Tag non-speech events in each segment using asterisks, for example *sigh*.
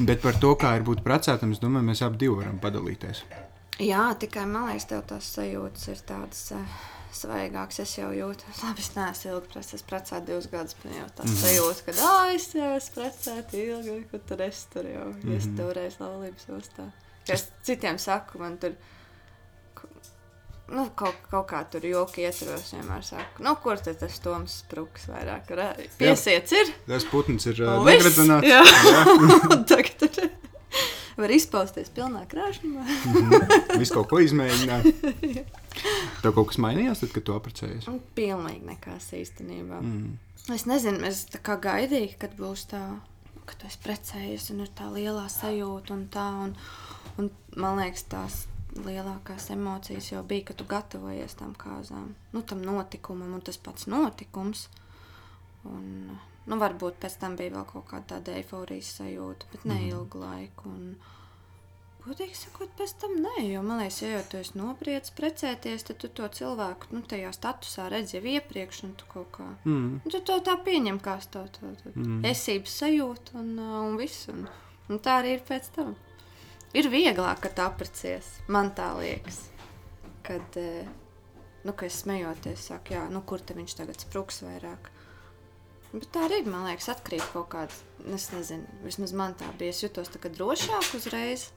Bet par to, kā ir būt precētam, es domāju, mēs abi varam padalīties. Jā, tikai man liekas, tev tās sajūtas ir tādas. Uh, Svaigāks es jau jūtu, *laughs* labi, es neesmu ilgi precējies. Es precēju divus gadus, bet jau tā -hmm. sajūta, ka, ah, es jau esmu precēta ilgi, ka tur es tur jau, mm -hmm. es Mhm. toreiz laulības ostā. Es citiem saku, man tur, nu, kaut, kaut kā tur joki ietvaros vienmēr saku, nu, kur tad tas Toms spruks vairāk? Piesiets ir? Tas putns ir uh, Un viss? negradzināts. Jā. Jā. *laughs* Tagad tur var izpausties pilnā krāšņumā. Visu kaut ko izmēģināt. Tev kaut kas mainījās, tad, kad tu apprecējies? Pilnīgi nekas īstenībā. Mm. Es nezinu, es tā kā gaidīju, kad būs tā, ka tu esi precējies un ir tā lielā sajūta un tā. Un, un man liekas, tās lielākās emocijas jau bija, kad tu gatavojies tam kāzām, nu, tam notikumam, un tas pats notikums. Un, nu, varbūt pēc tam bija vēl kaut kāda tāda eifórijas sajūta, bet ne ilgu laiku. Un, Godīgi sakot, pēc tam nē, jo man liekas, ja jau tu esi nobriedzis precēties, tad tu to cilvēku nu, tajā statusā redzi jau iepriekš, un tu kaut kā Mm. Tu to tā pieņem kā to, to, to mm. esības sajūtu un, uh, un viss. Un, un tā arī ir pēc tam. Ir vieglāk, kad aprecies. Man tā liekas. Kad, eh, nu, kad es smejoties, saku, jā, nu, kur viņš tagad spruks vairāk. Bet tā arī, man liekas, atkarīga kaut kāda. Es nezinu, vismaz man tā bija. Es jutos tā kā drošāk uzreiz.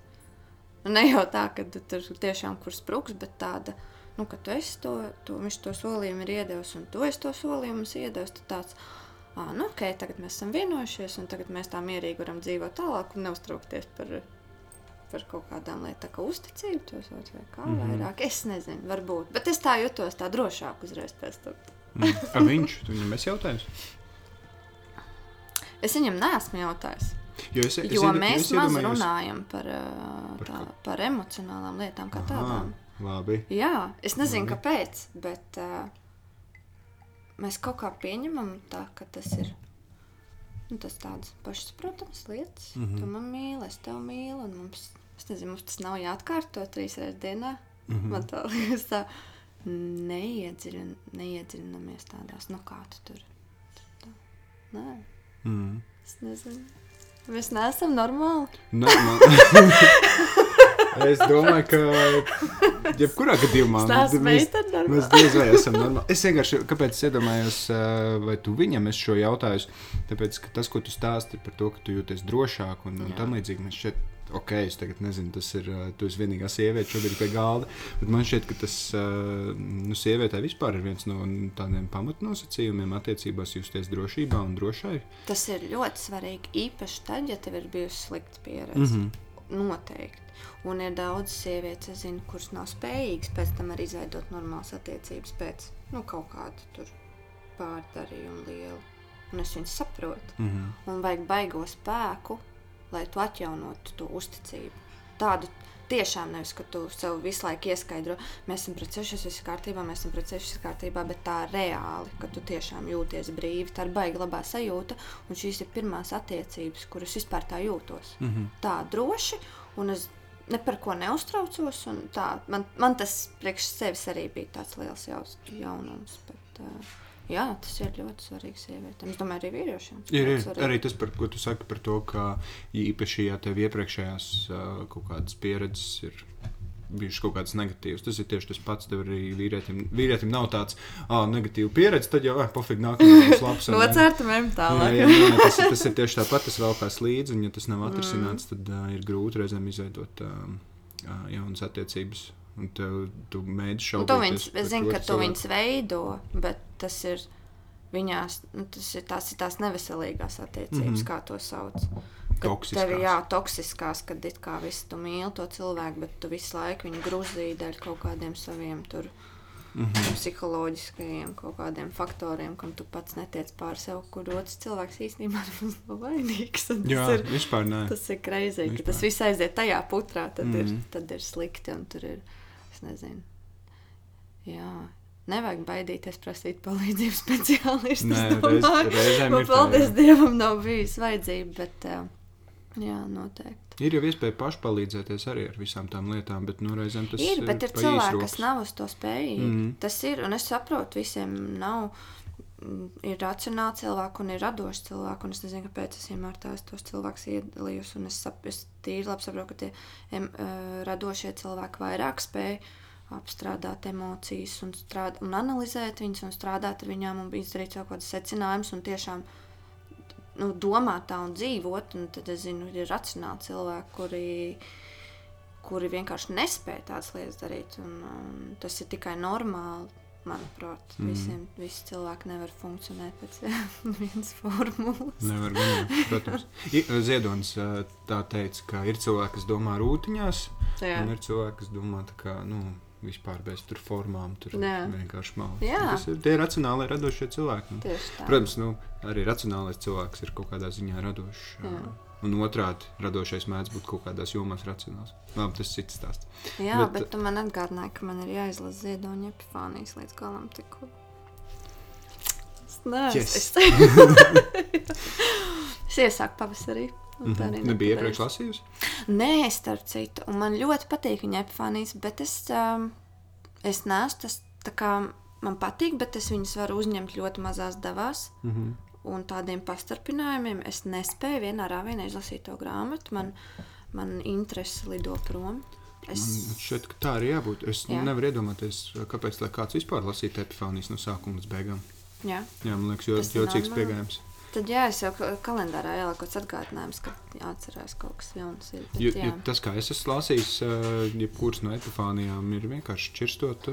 Nu, Ne jau tā, ka tu tur tiešām kur spruks, bet tāda, nu, ka tu esi to, to, viņš to solījumu ir iedevis, un tu esi to solījumu iedevis. Tad tāds, ah, nu, ok, tagad mēs esam vienojušies, un tagad mēs tā mierīgi varam dzīvot tālāk un neuztraukties par, par kaut kādām lietām, kā uzticību, to sauc vai kā mm -hmm. vairāk. Es nezinu, varbūt, bet es tā jutos tā drošāk uzreiz pēc tam. Mm. A viņš, tu viņam esi jautājis? Es viņam neesmu jautājis. Jo, es, es Jo iedo- mēs maz runājam par, Par tā, par emocionālām lietām kā Aha, tādām. Labi. Jā, es nezinu, Labi. kāpēc, bet uh, mēs kaut kā pieņemam, tā, ka tas ir nu, tas tāds pašsaprotams lietas. Mm. -hmm. Tu man mīli, es tevi mīlu, un mums, es nezinu, mums tas nav jāatkārto trīs reizes dienā. Mm. -hmm. Man tā liekas, tā neiedziļin, neiedziļinamies tādās, nu kā tu tur. tur tā. Nē, Mm. es nezinu. Mēs neesam normāli. Nē, man... es domāju, ka jebkurā gadījumā Es mēs, normāli. mēs diez vai esam normāli. Es vienkārši, kāpēc es iedomājos, ā, vai tu viņam esi šo jautājumu? Tāpēc, ka tas, ko tu stāsti par to, ka tu jūties drošāk un, un tam līdzīgi, man šķiet, ok, es tagad nezinu, tas ir, ā, tu esi vienīgā sieviete šobrīd pie galda, bet man šķiet, ka tas, ā, nu, sievietē vispār ir viens no tādiem pamatnosacījumiem attiecībās justies drošībā un drošai. Tas ir ļoti svarīgi. Īpaši tad, ja tev ir bijusi slikta pieredze. Mm Mm -hmm. Noteikti. Un ir daudz sievietes, es zinu, kuras nav spējīgas pēc tam arī izveidot normālas attiecības pēc nu, kaut kāda pārdarījuma liela. Un es viņu saprotu. Mm -hmm. Un vajag baigo spēku, lai tu atjaunotu to uzticību. Tādu tiešām nevis, ka tu sev visu laiku ieskaidro, mēs esam precējušies, viss ir kārtībā, mēs esam precējušies, kārtībā, bet tā reāli, ka tu tiešām jūties brīvi, tā ir baigta labā sajūta. Un šīs ir pirmās attiecības, kuras vispār tā jūtos. Mm -hmm. Tā droši, un es ne par ko neuztraucos. Tā, man, man tas priekš sevis arī bija tāds liels jaunums. Bet, uh, jā, tas ir ļoti svarīgi sievietēm. Es domāju, arī vīriešiem. Ir, ir svarīgi. arī tas, par ko tu saki, par to, ka īpaši, ja tev iepriekšējās kaut kādas pieredzes ir bijušas kaut kādas negatīvas, tas ir tieši tas pats. Tev arī vīrietim, vīrietim nav tāds ah, negatīvs pieredze, tad jau, ah, pofīgi, nākamais labs. un- Nocērtam ejam Jā, tālāk. jā, jā, tas, ir- tas ir tieši tāpat, tas vēl kāds līdzi, un ja tas nav atrisināts, tad uh, ir grūti reizēm izveidot uh, uh, jaunas attiecības. Un tev, tu mēģini to viņas, par es zinu, ka tu viņas veido, bet tas ir viņās, nu, tas ir tās, ir tās neveselīgās attiecības, mm. -hmm. kā to sauc. Kad Toksiskās. Tev ir jā, toksiskās, kad it kā viss tu mīli to cilvēku, bet tu visu laiku viņu grūzīji dēļ kaut kādiem saviem tur. Mhm. Psiholoģiskajiem kaut kādiem faktoriem, kam tu pats netiec pāri sev, kur otrs cilvēks īstenībā *laughs* nav vainīgs. Jā, Tas ir, vispār nē. tas ir kreizīgi, ka tas viss aiziet tajā putrā, tad, mm. ir, Mhm. tad ir slikti un tur ir, nezinu. Jā. Nevajag baidīties prasīt palīdzību *laughs* speciālistam. Nē, reiz- reizēm Man ir tā, paldies jā. Dievam, nav bijis vajadzība, bet eh, jā, noteikti. Ir jau iespēja pašpalīdzēties arī ar visām tām lietām, bet nu, reizēm tas ir, bet ir cilvēki, kas nav uz to spējīgi. Mm. Mhm. Tas ir, un es saprotu, visiem nav ir racionāli cilvēki un ir radoši cilvēki. Es nezinu, kāpēc es vienmēr tās tos cilvēkus iedalījos. Es, sap, es tīri labi saprotu, ka tie em, uh, radošie cilvēki vairāk spēj apstrādāt emocijas un, strād, un analizēt viņas un strādāt ar viņām un izdarīt kaut kādus secinājumus un tiešām nu, domāt tā un dzīvot. Un tad es zinu, ir racionāli cilvēki, kuri, kuri vienkārši nespēja tādas lietas darīt. Un, un tas ir tikai normāli. Manuprāt, mm. visiem visi cilvēki nevar funkcionēt pēc *laughs* vienas formulas. Nevar gan, protams. Ziedonis tā teica, ka ir cilvēki, kas domā rūtiņās, Jā. un ir cilvēki, kas domā tā kā, nu, vispār bez tur formām, tur Jā. vienkārši. Tas ir tie racionāli radošie cilvēki. Tā. Protams, nu, arī racionālais cilvēks ir kaut kādā ziņā radošs. Jā. Un otrādi, radošais mēdz būt kaut kādās jomās racionāls. Labi, tas ir cits stāsts. Jā, Bet- bet, tu man atgādināji, ka man ir jāizlasa ziedoņa epifānijas līdz galam. Tikko. Neesmu. Yes. Es, *laughs* es iesāku pavasarī. arī Mhm. Nebija iepriekš lasījusi? Nē, starp citu, un man ļoti patīk viņa epifānijas, bet es, um, es neesmu tas, tā kā man patīk, bet es viņas varu uzņemt ļoti mazās devās. Mhm. Un tādiem pastarpinājumiem es nespēju vienā rāvienā izlasīt to grāmatu. Man, man interese lido prom. Es, Man ka tā arī jābūt. Es Jā. Nevaru iedomāties, kāpēc lai kāds vispār lasītu epifānijas no sākuma līdz beigām. jā. Jā, man liekas, jo, jocīgs pieejams. Tad jā, es jau ka- kalendārā ieliku atgādinājums, ka jāatcerās kaut kas jauns. Ir, bet, Jo, jā. jo tas, kā es esmu lasījis, uh, jebkuras no epifānijām, ir vienkārši čirstot,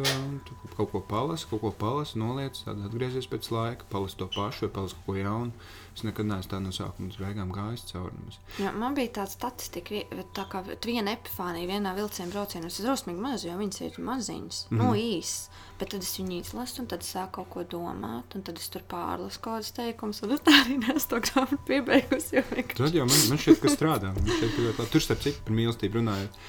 tu kaut ko palasi, kaut ko palasi, noliec, tad atgriezies pēc laika, palasi to pašu vai palasi kaut ko jaunu. Es nekad neesmu tā no sākuma līdz beigām gājis cauri. nemaz. Jā, man bija tāda statistika, tā kā viena epifānija vienā vilcienā braucienā. Ir drusmīgi maz, jo viņas ir maziņas, mm -hmm. nu īsas. Bet tad es viņu izlasu, un tad es sāku kaut ko domāt, un tad es tur pārlasu kaut kādus teikumus, un es tā arī nesu to grāmatu *laughs* piebeigusi. Vienkārši Tad jau man, man šķiet, ka strādā. Šķiet, ka. Tur, starp citu, par mīlestību runājot,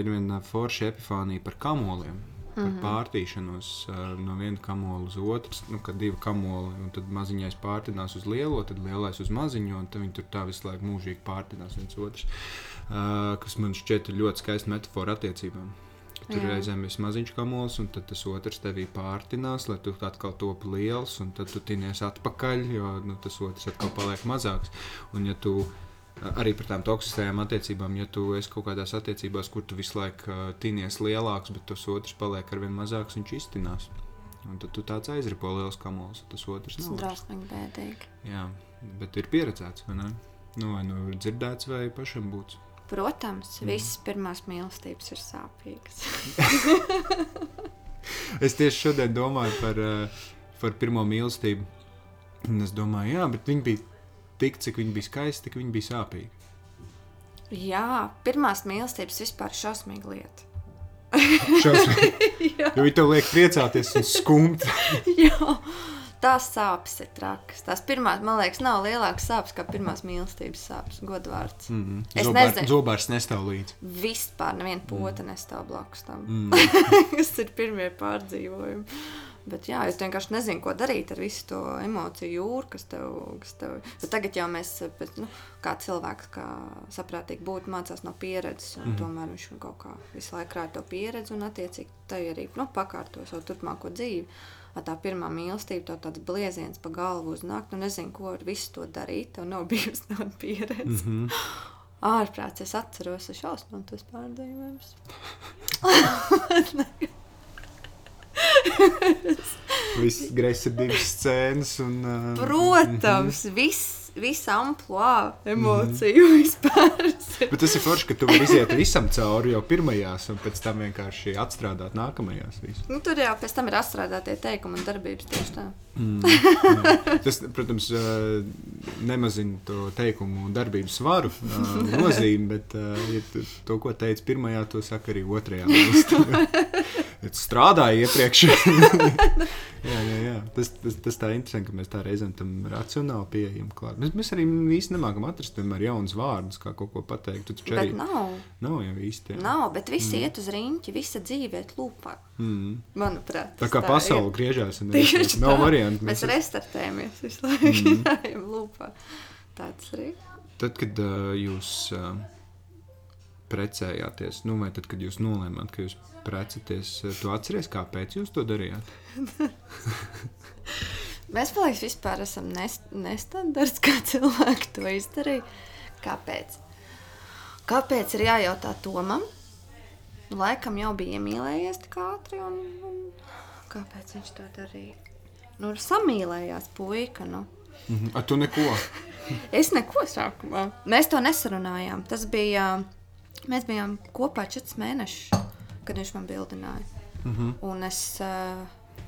ir viena forša epifānija par kamoliem. Par mm -hmm. pārtīšanos uh, no viena kamola uz otru, nu, kad divi kamoli, un tad maziņais pārtinās uz lielo, tad lielais uz maziņo, un viņi tur tā visu laiku mūžīgi pārtinās viens otrs. Uh, kas man šķiet ļoti skaista metāfora attiecībām. Tur Jā. reizēm ir maziņš kamols, un tas otrs tevī pārtinās, lai tu atkal topi liels, un tad tu tinies atpakaļ, jo nu, tas otrs atkal paliek mazāks. Un, ja tu arī par tām toksiskajām attiecībām, ja tu esi kaut kādās attiecībās, kur tu visu laiku uh, tinies lielāks, bet tas otrs paliek ar vien mazāks, viņš iztinās. Un tad tu tāds aizripo liels kamols, tas otrs tas nav. drausmīgi bēdīgi. Jā, bet ir pieredzēts, vai ne? Nu, vai nu ir dzirdēts, vai pašam būts. Protams, visas pirmās mīlestības ir sāpīgas. *laughs* Es tieši šodien domāju par, uh, par pirmo mīlestību. Un es domāju, jā, bet viņi bija tik, cik viņi bija skaisti, tik viņi bija sāpīgi. Jā, pirmās mīlestības vispār ir šausmīga lieta. Šausmīgi. *laughs* Jo viņi tev liek priecāties un skumt. *laughs* Jā, tās sāpes ir trakas. Tās pirmās, man liekas, nav lielākas sāpes kā pirmās mīlestības sāpes. Godvārds. Mm. Mm. Es Zobār, nezinu. zobārs nestāv līdzi. Vispār neviena pota mm. nestāv blakus tam. Mm. *laughs* Tas ir pirmie pārdzīvojumi. Bet jā, es vienkārši nezinu, ko darīt ar visu to emociju jūru, kas tev ir. Tev... Bet tagad jau mēs, bet, nu, kā cilvēks, kā saprātīgi būt, mācās no pieredzes. Mm. Tomēr viņš kaut kā visu laiku rāda to pieredzi un, attiecīgi, tai arī nu, pakārto savu turpmāko dzīvi. Ar tā pirmā mīlestība, to tāds blieziens pa galvu uznāk. Nu, nezinu, ko ar visu to darīt. Tev nav *laughs* bijusi tāda pieredze. Mm. -hmm. *laughs* Ārprāts, es atceros, es šausmu tos pārdzīvojumus. *laughs* *laughs* Viss greizsirdības scēnas un. Uh, Protams, viss, viss amplitūda, emociju vispār. *laughs* Bet tas ir forši, ka tu vari iziet visam cauri jau pirmajās, un pēc tam vienkārši atstrādāt nākamajās. Visu. Nu, tur jau pēc tam ir atstrādātie teikumi un darbības tieši tā. Jā. Tas, protams, ā, nemazina to teikumu darbību svaru, ā, *laughs* nozīmi, bet, ā, ja to, ko teici pirmajā, to saka arī otrajā. Strādāju iepriekš. *laughs* *laughs* jā, jā, jā. Tas, tas, tas tā interesanti, ka mēs tā reizēm tam racionāli pieejam klāt. Mēs, mēs arī īsti nemākam atrast vienmēr jaunus vārdus, kā kaut ko pateikt. Tu taču arī Bet nav, nav jau īsti. jā. nav, bet visi mm. iet uz riņķi, visa dzīve iet lūpā. Mm. Manuprāt, Tā kā ir. pasaule griežās, un *laughs* Tieši nav tā. variantu. Mēs Mēs restartējamies visu laiku. Mm. Lūpā. Tāds arī. Tad, kad uh, jūs uh, precējāties, nu, vai tad, kad jūs nolēmāt, ka jūs precēties, uh, tu atceries, kāpēc jūs to darījāt? *laughs* Mēs, man liekas, vispār esam nest, nestandarts, kā cilvēki to izdarīja. Kāpēc? Kāpēc ir jājautā Tomam? Laikam jau bija iemīlējies tik ātri, un, un kāpēc viņš to darīja? Nu, samīlējās puika, nu. Mhm. Ar tu neko. *laughs* Es neko sākumā. Mēs to nesarunājām. Tas bija. Mēs bijām kopā četrus mēnešus, kad viņš man bildināja. Mm -hmm. Un es uh,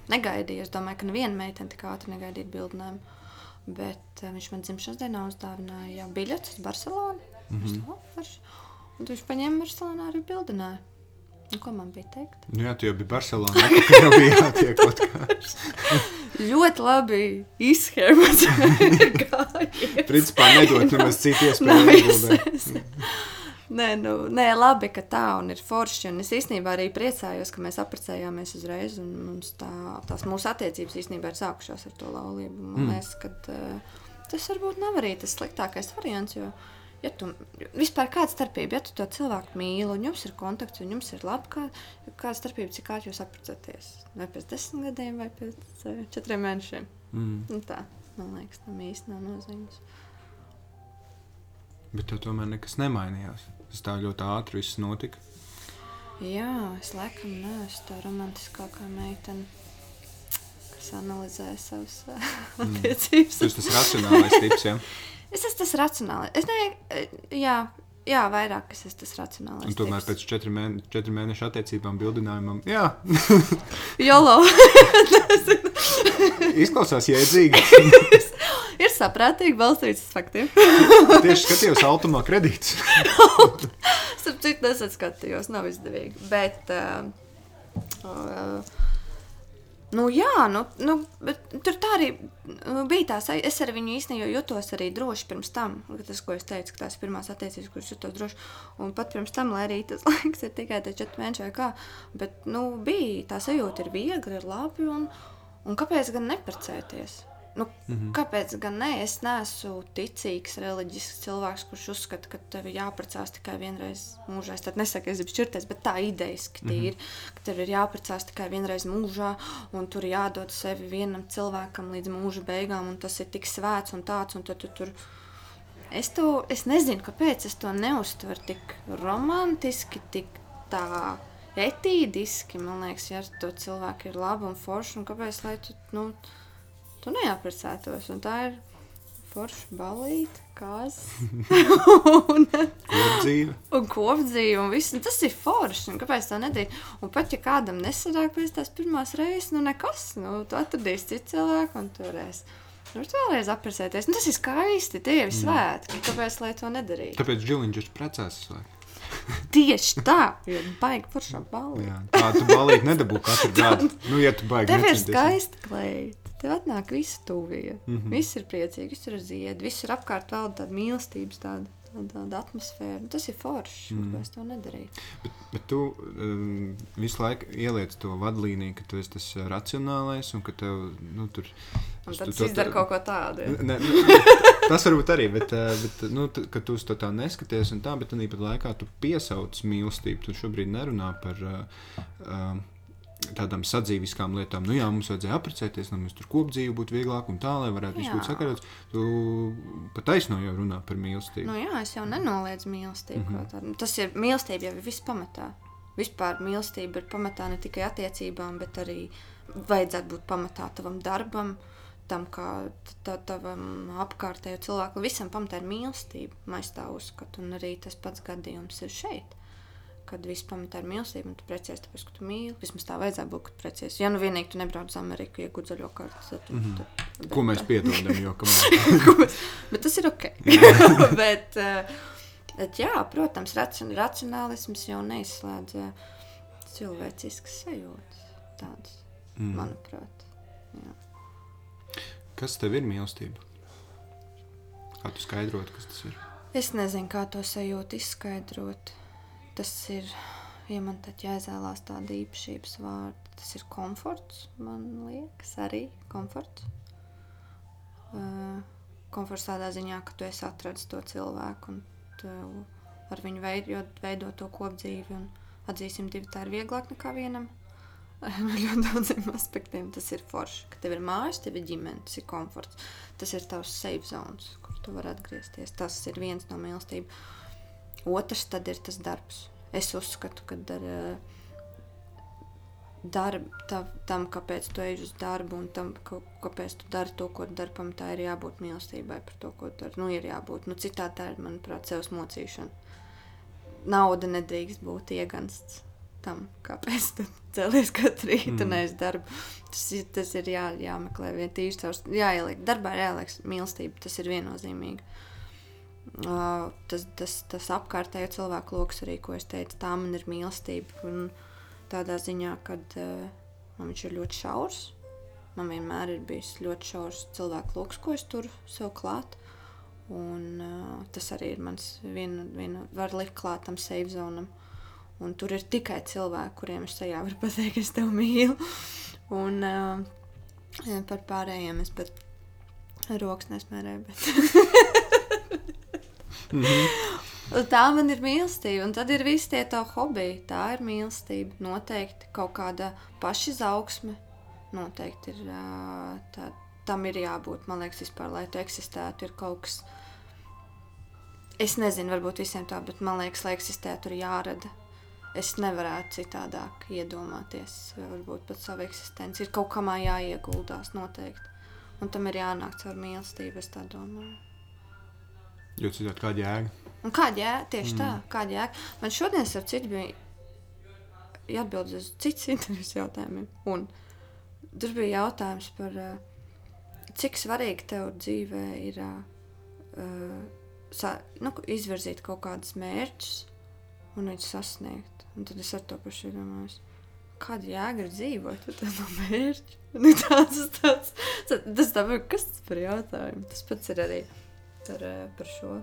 negaidīju. Es domāju, ka neviena meitene tik ātri negaidīja bildinājumu. Bet uh, viņš man dzimšanas dienā uzdāvināja biļetes uz Barcelonu. Mm -hmm. Un viņš paņēma Barcelonā arī bildinājumu. Nu, ko man bija teikt? Nu, jā, tu jau biji Barcelonā. Tur jau bija jātiek kaut kāds. *laughs* Ļoti labi izsēmas. *laughs* Principā nedod nemaz citu iespēju. *laughs* Nē, nu, nē, labi, ka tā un ir forši. Un es īstenībā arī priecājos, ka mēs apprecējāmies uzreiz. Un tā, tās mūsu attiecības īstenībā ir sākušās ar to laulību. Man Mm. liekas, ka uh, tas varbūt nav arī tas sliktākais variants. Jo, ja tu vispār kāda starpība, ja tu to cilvēku mīli, un jums ir kontakts, un jums ir labi, kā, kāda starpība, cik ātri jūs apprecēties? Vai pēc desmit gadiem, vai pēc uh, četriem mēnešiem? Mm. Nu, tā, man liekas, tam īsti nav nozīmes. Bet tev tomēr nekas nemainījās. Tas tā ļoti ātri viss notika. Jā, es laikam neesmu tā romantiskākā meitene, kas analizē savas uh, *laughs* attiecības. Tas tas racionālais tips. Ja? *laughs* Es esmu tas racionālais. Es ne, jā, jā, vairāk es esmu tas racionālais. Un tomēr tips. pēc četru, mēne, četru mēnešu attiecībām, bildinājumam, jā, *laughs* Jolo izklausās jēdzīgi. *laughs* ir saprātīgi balstīts uz faktiem. *laughs* Tieši skatījos automā kredītus. *laughs* Starp citu, nesat skatījos, nav izdevīgi. Bet, uh, uh, nu, jā, nu, nu, tur tā arī uh, bija tā sajūta. Es ar viņu īstenībā jutos arī droši pirms tam. Tas, ko es teicu, ka tās ir pirmās attiecības, kuras jutos droši. Un pat pirms tam, lai arī tas laiks ir tikai tie četri mēneši vai kā. Bet, nu, bija tā sajūta, ir viegli, ir labi. Un, un kāpēc gan neprecēties? Nu, mm -hmm. Kāpēc gan ne? Es neesmu ticīgs, reliģisks cilvēks, kurš uzskata, ka tev ir jāprecās tikai vienreiz mūžā. Es nesaku, es gribu šķirties, bet tā idejiski mm -hmm. ir, ka tev ir jāprecās tikai vienreiz mūžā, un tur jādod sevi vienam cilvēkam līdz mūža beigām, un tas ir tik svēts un tāds, un tad tu tur. Es to es nezinu, kāpēc es to neuztveru tik romantiski, tik tā etīdiski. Man liekas, ja ar to cilvēku ir labi un forši, un kāpēc lai tu. Nu, tu neaprecētos. Un tā ir forša balīta, kāds. *laughs* un, Kopdzīve. un kopdzīve, un viss. Un tas ir forši. un Kāpēc tā nedarīt? Un pat ja kādam nesanāk pēc tās pirmās reizes, nu nekas. Nu, tu atradīsi citu cilvēku un turēsi. Tur vēlreiz apprecēties. Nu, tas ir skaisti. Tie ir svētki. Kāpēc lai to nedarītu? Tāpēc Džiliņš precēs. vai? *laughs* Tieši tā, jo baigi foršā balīta. Jā, tā tu balīt nedabū katru *laughs* gadu. Nu, ja tu baigi Tev ir necenties. skaisti klēja. Tev atnāk visi tuvie. Mm -hmm. Viss ir priecīgi, viss ir ziedi, viss ir apkārt vēl tāda mīlestības, tāda, tāda, atmosfēra. Nu, Tas ir forši, mm. es to nedarīju. Bet, bet tu um, visu laiku ieliec to vadlīniju, ka tu esi tas uh, racionālais un ka tev nu, tur Un tu tad to- tas izdara kaut ko tādu. ja. Ne, nu, *laughs* tas varbūt arī, bet, uh, bet nu, t- ka tu to tā neskaties, un tā, bet tāpat laikā tu piesauc mīlestību. Tu šobrīd nerunā par uh, uh, tādām sadzīviskām lietām. Nu, jā, mums vajadzēja apprecēties, lai mums tur kopdzīve būtu vieglāk un tā, lai varētu viss būt sakārtots. Tu pat taisno jau runā par mīlestību. Nu, jā, es jau nenoliedzu mīlestību. Mm -hmm. Tas ir mīlestība jau ir viss pamatā. Vispār mīlestība ir pamatā ne tikai attiecībām, bet arī vajadzētu būt pamatā tavam darbam, tam, kā tā, tavam apkārtējiem cilvēkam. Visam pamatā ir mīlestība. Mēs tā uzskatām, un arī tas pats gadījums ir šeit. Kad viss pamatā ir mīlestība, un tu precies tāpēc, ka tu mīli. Vismaz tā vajadzētu būt, kad precies. Ja nu vienīgi tu nebrauc uz Ameriku, iegūt zaļo kartu, tad, mm -hmm. tad, Ko mēs piedodam, jo kamēr *laughs* bet tas ir ok. *laughs* bet, eh, bet, jā, protams, racion, racionālisms jau neizslēdz eh, cilvēciskas sajūtas. Tādas, mm. manuprāt. Jā. Kas tev ir mīlestība? Kā tu skaidrot, kas tas ir? Es nezinu, kā to sajūtu izskaidrot. Tas ir, ja man tad jāizvēlās tāda īpašības vārda, tas ir komforts. Man liekas, arī komforts. Uh, komforts tādā ziņā, ka tu esi atradzis to cilvēku un tu ar viņu veidot, veidot to kopdzīvi. Un atzīsim, divi tā ir vieglāk nekā vienam. ļoti daudziem *laughs* aspektiem. Tas ir forši, ka tev ir mājas, tev ir ģimene, tas ir komforts. Tas ir tavs safe zones, kur tu vari atgriezties. Tas ir viens no mīlestības. Otrs tad ir tas darbs. Es uzskatu, ka ar darbu, tā, tam, kāpēc tu ej uz darbu, un tam, ka, kāpēc tu dari to, ko dari, pamatā ir jābūt mīlestībai par to, ko dari. Nu, ir jābūt. Nu, citādi tā ir, manuprāt, sevis mocīšana. Nauda nedrīkst būt iegansts tam, kāpēc tu cēlies katru rītu mm. aiz darbu. Tas, ir- tas ir jā, jāmeklē vien tīši caur, jāieliek, darbā jāieliek mīlestība, tas ir viennozīmīgi. Tas, tas, tas apkārtējo cilvēku lokus arī, ko es teicu, tā man ir mīlestība. Un tādā ziņā, ka man viņš ir ļoti šaurs. Man vienmēr ir bijis ļoti šaurs cilvēku lokus, ko es turu sev klāt. Un, uh, tas arī ir mans viena, viena var likt klāt tam safe zonam. Un tur ir tikai cilvēki, kuriem es tajā varu pateikt, ka es tevi mīlu. Un uh, par pārējiem es pat rokas nesmērēju. Bet... *laughs* Un Tā man ir mīlestība, un tad ir visi tie tā hobiji. Tā ir mīlestība. Noteikti kaut kāda pašizaugsme. Noteikti ir tā, tam ir jābūt. Man liekas, vispār, lai tu eksistētu, ir kaut kas. Es nezinu, varbūt visiem tā, bet man liekas, lai eksistētu, ir jārada. Es nevarētu citādāk iedomāties, varbūt pat savu eksistenci. Ir kaut kamā jāieguldās noteikti. Un tam ir jānāk caur mīlestību, es tā domāju. Jo citādi kāda jēga. Un kāda jēga? Tieši mm. tā, kāda jēga. Man šodien ar citu bija jāatbild uz citas intervijas jautājumiem. Un tur bija jautājums par, cik svarīgi tev dzīvē ir uh, sa, nu, izvirzīt kaut kādus mērķus un viņus sasniegt. Un tad es ar to pašu domāju. Kāda jēga ir dzīvot ar tādu mērķi? Nu, tāds, tāds, tas, tas tā, kas tas par jautājumu? Tas pats ir arī par, eh, par šo.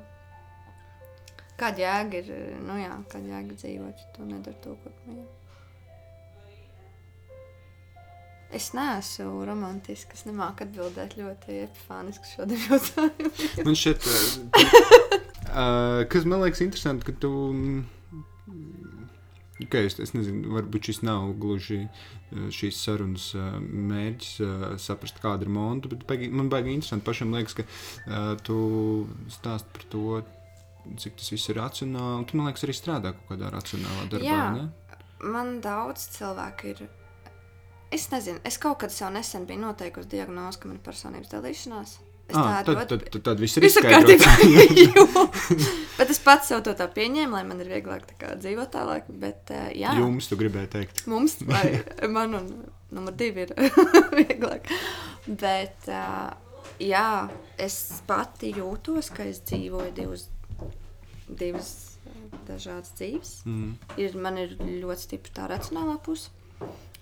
Kāda jēga ir, eh, nu jā, kāda jēga dzīvot, ja tu nedari to, ko tu mīli? Es neesmu romantiska, es nemāku atbildēt ļoti epifāniski šodien jautājumu. Man šķiet, uh, *laughs* kas man liekas interesanti, ka tu. Okay, es, es nezinu, varbūt šis nav gluži uh, šīs sarunas uh, mērķis, uh, saprast, kāda ir monēta. Bet man baigi interesanti. Pašam liekas, ka tu stāst par to, cik tas viss ir racionāli. Tu man liekas, arī strādā kaut kādā racionālā darbā. Jā. Ne? Man daudz cilvēku ir. Es nezinu, es kaut kad sev nesen biju noteikusi diagnozi, ka man ir personības dalīšanās. Ah, tad, ļoti- tad, tad, tad viss ir kārtībā. *laughs* *laughs* Bet es pats sev to tā pieņēmu, lai man ir vieglāk tā dzīvot tālāk. Bet, jā, Jums, tu gribēji teikt. mums, *laughs* vai man un numur divi ir vieglāk. Bet, jā, es pati jūtos, ka es dzīvoju divas uh, dažādas dzīves. Mm. Ir, man ir ļoti stipra tā racionālā puse.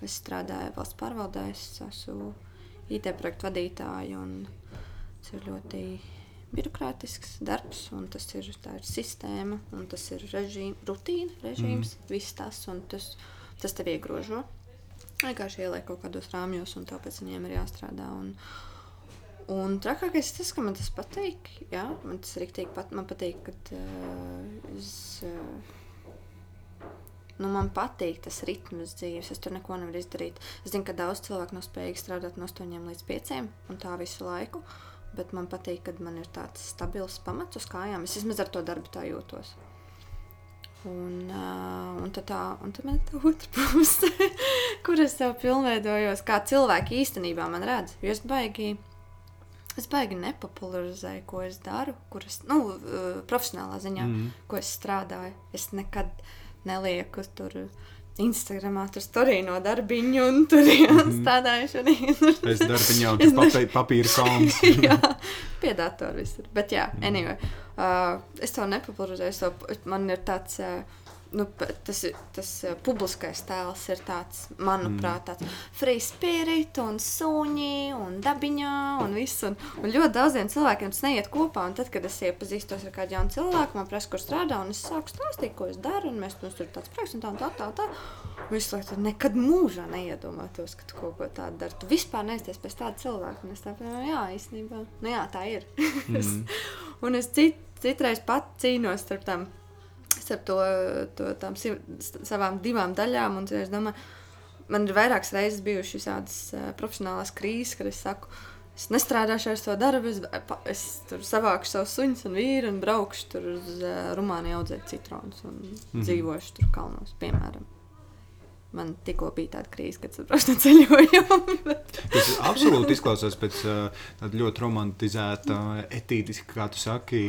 Es strādāju valsts pārvaldē, es esmu IT projektu vadītāja. Tas ir ļoti birokrātisks darbs, un tas ir, ir sistēma, un tas ir režīm, rutīna, režīms, mm. viss tas, un tas, tas tev iegrožo. Vienkārši ieliek kaut kādos rāmjos, un tāpēc viņiem ir jāstrādā. Un, un trakākais ir tas, ka man tas patīk. Jā, man tas rīktīgi pat, man patīk, kad uh, es. Uh, Nu, man patīk tas ritms dzīves. Es tur neko nevaru izdarīt. Es zinu, ka daudz cilvēku nav spējīgi strādāt no 8 līdz 5 un tā visu laiku. Bet man patīk, kad man ir tāds stabils pamats uz kājām. Es vismaz ar to darbu tā jūtos. Un, uh, un, tad tā, un tad man ir tā otra puse, *laughs* kur es sev pilnveidojos, kā cilvēki īstenībā man redz. Jo es baigi, es baigi nepopularizēju, ko es daru, kur es, nu, uh, profesionālā ziņā, mm. ko es strādāju. Es nekad nelieku tur. Instagramā tur stāstīju no darbiņa, un tur Mhm. strādājuši arī. Es daru viņu Es papē, papīra kalnu. *laughs* jā, pie datora visur. Bet, jā, anyway, uh, es to nepopularizēju. man ir tāds, uh, nu, tas, tas uh, publiskais tēls ir tāds, manuprāt, tāds free spirit un suņi un dabiņā un viss. Un, un ļoti daudziem cilvēkiem tas neiet kopā. Un tad, kad es iepazīstos ar kādu jaunu cilvēku, man prasa, kur strādā, un es sāku stāstīt, ko es daru, un mēs tur tāds projekts un tā, un tā, tā. tā. Visu laiku nekad mūžā neiedomātos, ka tu kaut ko tādu dari. Tu vispār neizties pēc tāda cilvēka. Un es tā domāju, jā, īstenībā, nu jā, tā ir. *laughs* Mm. un es cit, citreiz pat cīnos starp tām, starp to, to tām si- savām divām daļām. Un es domāju, man ir vairākas reizes bijušas tādas uh, profesionālās krīzes, kad es saku, es nestrādāšu ar to darbu, es, es tur savāku savus suņus un vīru un braukšu tur uz uh, Rumāniju audzēt citronus un mm. -hmm. dzīvošu tur kalnos, piemēram. Man tikko bija tāda krīze, kad braucu no ceļojuma. Tas absolūti izklausās pēc tāda ļoti romantizēta, etītiska, kā tu saki,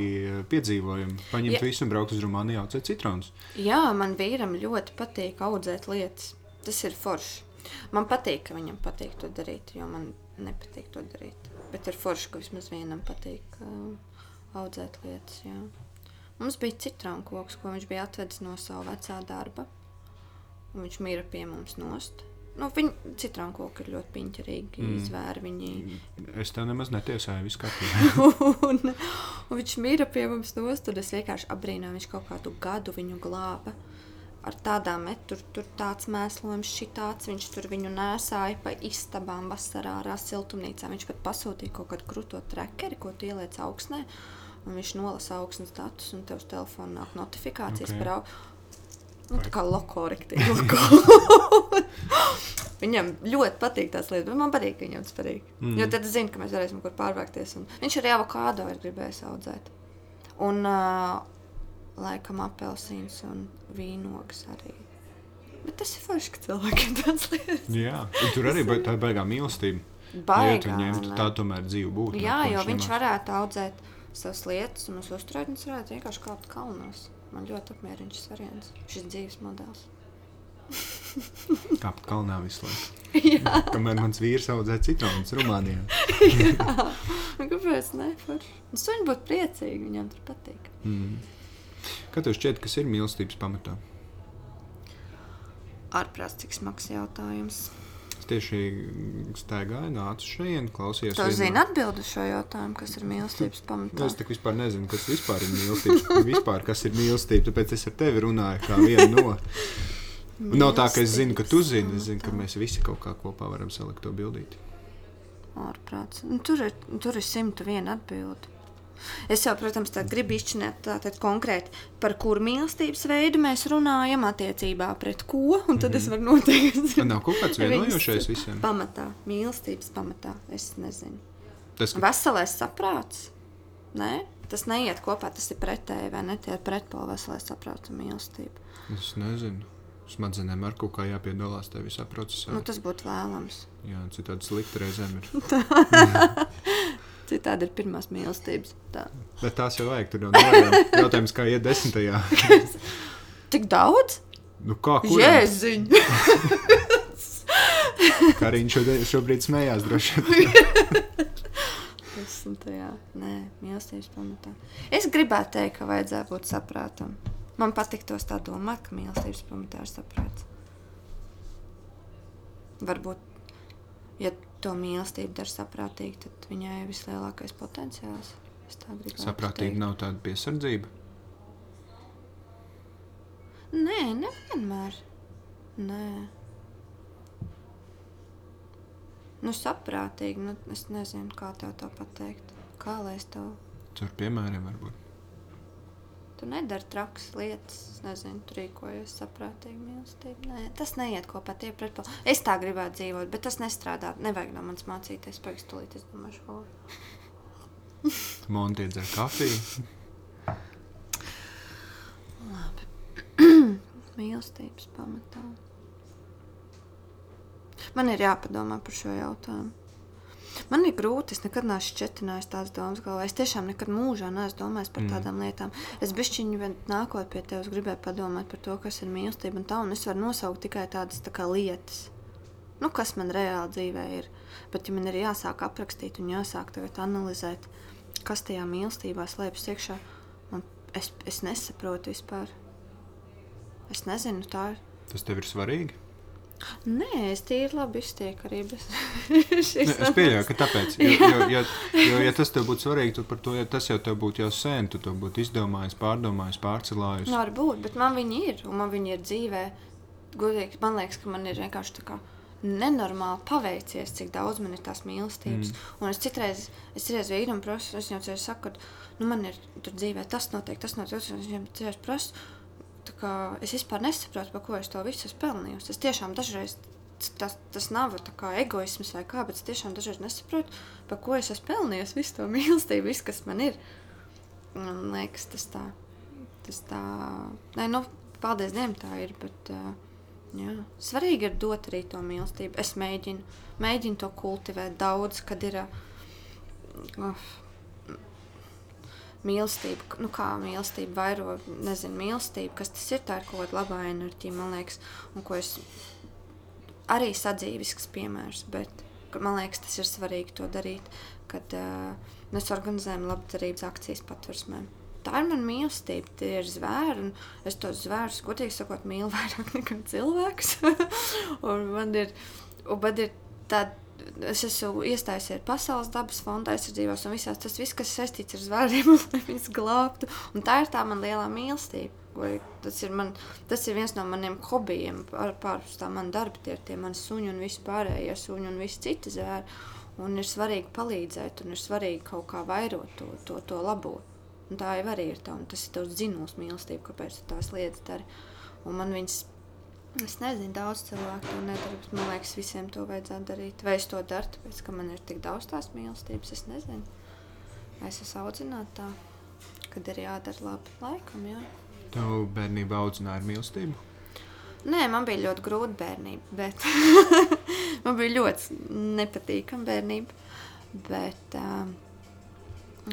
piedzīvojuma. Paņemt Ja. visu un braukt uz Rumāniju, audzēt citronus. Jā, man vīram ļoti patīk audzēt lietas. Tas ir forši. Man patīk, ka viņam patīk to darīt, jo man nepatīk to darīt. Bet ir forši, ka vismaz vienam patīk uh, audzēt lietas. Jā. Mums bija citronu koks, ko viņš bija atvedis no sava vecā darba. Un viņš mīra pie mums nost. Nu, viņa citronu koki ir ļoti piņķerīgi. Mm. Izvēri viņi. Es tev nemaz netiesāju, viss kārtībā. *laughs* un, un viņš mīra pie mums nost. Tad es vienkārši apbrīnoju, viņš kaut kādu gadu viņu glāba. Ar tādām tur, tur tāds mēslojums, šitāds. Viņš tur viņu nēsāja pa istabām vasarā, ārā siltumnīcā. Viņš pat pasūtīja kaut kādu krūto trekeri, ko tu ieliec augsnē. Un viņš nolasa augsnes datus, un tev uz telefona nāk notifikācijas Ok. okay. par au- nu, tā kā lokorektīvi. *laughs* Viņam ļoti patīk tās lietas, bet man patīk, ka viņam tas patīk. Mm. Jo tad es zinu, ka mēs varēsim kur pārvākties. Un viņš arī avokādo ir gribējis audzēt. Un uh, laikam apelsīns un vīnogas arī. Bet tas ir forši, ka cilvēkiem tāds lietas Jā, un tur arī ba- tā ir baigā mīlestība. Ja baigā. ņemtu, ne? tā tomēr dzīve būtu. Jā, jo viņš nemaz- varētu audzēt savas lietas, un uz uzturēšanas varētu vienkārši kāpt kalnos. Man ļoti apmierina šis variants, šis dzīves modelis. *laughs* Kāpt kalnā visu laiku. *laughs* Jā, Kamēr mans vīrs audzē citronus Rumānijā. *laughs* nu, kāpēc ne? Forši. Un suņi būtu priecīgi, viņam tur patīk. Mm. Kā tev šķiet, kas ir mīlestības pamatā? Ārprāts, cik smags jautājums. Tieši staigāju, nācu šeit, klausījos. Tu vienu- zini atbildi šo jautājumu, kas ir mīlestības pamatā? Es tā vispār nezinu, kas vispār ir mīlestība. *laughs* vispār, kas ir mīlestība, tāpēc es ar tevi runāju kā vienu no. *laughs* Nav tā, ka es zinu, ka tu zini. Es zinu, ka mēs visi kaut kā kopā varam salikt to bildīt. Ārprāts. Nu, tur, ir, tur ir 101 atbildi. Es jau, protams, tā gribu izšķirt tātad konkrēti, par kuru mīlestības veidu mēs runājam, attiecībā pret ko. Un tad mm -hmm. es varu noteikt, nav kaut kāds *laughs* vienojošais visiem. pamatā, mīlestības pamatā. Es nezinu. Tas, ka Veselais saprāts. Nē, tas neiet kopā, tas ir pretēji vai ne? Tie ir pretpoli veselais saprāts un mīlestība. es nezinu. Smadzenēm ar kaut kā jāpiedalās tajā visā procesā. Nu, tas būtu vēlams. Jā, citādi slikti reizēm ir. *laughs* Citādi ir pirmās mīlestības. Tā. Bet tās jau vajag. Tur jau nav jautājums, kā iet desmitajā. *laughs* Tik daudz? Nu, kā kur? Jēziņ! *laughs* Kariņš šodien- šobrīd smējās droši vien. *laughs* Desmitajā. Nē, mīlestības pamatā. Es gribētu teikt, ka vajadzētu būt saprātam. Man patiktos tā domāt, ka mīlestības pamatā ir saprāts. Varbūt, ja to mīlestību dara saprātīgi, tad viņai ir vislielākais potenciāls. Saprātīgi nav tāda piesardzība. Nē, nevienmēr. Nē. Nu, saprātīgi. Nu, es nezinu, kā tev to pateikt. Kā lai es tev. Tur piemēram varbūt. Tu nedari trakas lietas. Es nezinu, tu rīkojies saprātīgi, mīlestīgi. Nē, tas neiet kopā tie pretpoli. Es tā gribētu dzīvot, bet tas nestrādā. Nevajag no manis mācīties. Pagaidzi, tūlīt es domāšu, ko. *laughs* Monti iedzer kafiju. *clears throat* Mīlestības pamatā. Man ir jāpadomā par šo jautājumu. Man ir grūti, es nekad neesmu šķietinājis tās domas galvā. Es tiešām nekad mūžā neesmu domājis par Mm. tādām lietām. Es bišķiņu nākot pie tevis, gribēju padomāt par to, kas ir mīlestība un tā, un es varu nosaukt tikai tādas tā kā lietas. Nu, kas man reāli dzīvē ir. Bet, ja man ir jāsāk aprakstīt un jāsāk tagad analizēt, kas tajā mīlestībā slēpjas iekšā, man, es, es nesaprotu vispār. Es nezinu, tā ir. Tas tev ir svarīgi. Nē, es tīri labi iztieku arī bez šīs Ne, es pieļauju, ka tāpēc, jo, jo, *laughs* jo, jo, ja tas tev būtu svarīgi, tad par to, ja tas jau tev būtu jau sen, tu to būtu izdomājis, pārdomājis, pārcelājis. Nu, varbūt, bet man viņi ir, un man viņi ir dzīvē. Godīgi, man liekas, ka man ir vienkārši tā kā nenormāli paveicies, cik daudz man ir tās mīlestības. Mm. Un es citreiz, es citreiz vīram prasu, es viņam saku, ka nu, man ir tur dzīvē tas notiek, tas notiek, tas notiek, un es viņam citreiz prasu. Es vispār nesaprotu, par ko es to visu esmu pelnījusi. Es tiešām dažreiz tas, tas nav egoisms vai kā, bet es tiešām dažreiz nesaprotu, par ko es esmu pelnījis visu to *laughs* mīlestību, viss, kas man ir. Man liekas, tas tā, tas tā, nē, nu, paldies Dievam tā ir, bet, uh, jā, svarīgi ir dot arī to mīlestību. Es mēģinu, mēģinu to kultivēt daudz, kad ir, uh, mīlestība, nu kā mīlestība vairo, nezinu, mīlestība, kas tas ir, tā ir kaut kāda labā enerģija, man liekas, un ko es arī sadzīvisks piemērs, bet man liekas, tas ir svarīgi to darīt, kad uh, mēs organizējam labdarības akcijas patversmēm. Tā ir mana mīlestība, tie ir zvēri, un es tos zvērus, godīgi sakot, mīlu *laughs* vairāk nekā cilvēks. *laughs* un man ir, un man ir tāda es esmu iestājusies Pasaules dabas fonda aizsardzībās, un visās, tas viss, kas saistīts ar zvēriem, *laughs* lai viņus glābtu. Un tā ir tā man lielā mīlestība. Tas, ir man, tas ir viens no maniem hobijiem, pārpus tā man darba, tie ir tie mani suņi un visi pārējie suņi un visi citi zvēri. Un ir svarīgi palīdzēt, un ir svarīgi kaut kā vairot to, to, to labo. Un tā jau arī ir tā, un tas ir tavs dzinuls mīlestība, kāpēc tu tās lietas dari. Un man viņas Es nezinu, daudz cilvēku to nedara, man liekas, visiem to vajadzētu darīt. Vai es to daru, tāpēc ka man ir tik daudz tās mīlestības, es nezinu. Es esmu audzināta tā, kad ir jādara labi laikam. Jā. Tev bērnībā audzināja ar mīlestību? Nē, man bija ļoti grūta bērnība, bet *laughs* man bija ļoti nepatīkama bērnība. Bet uh,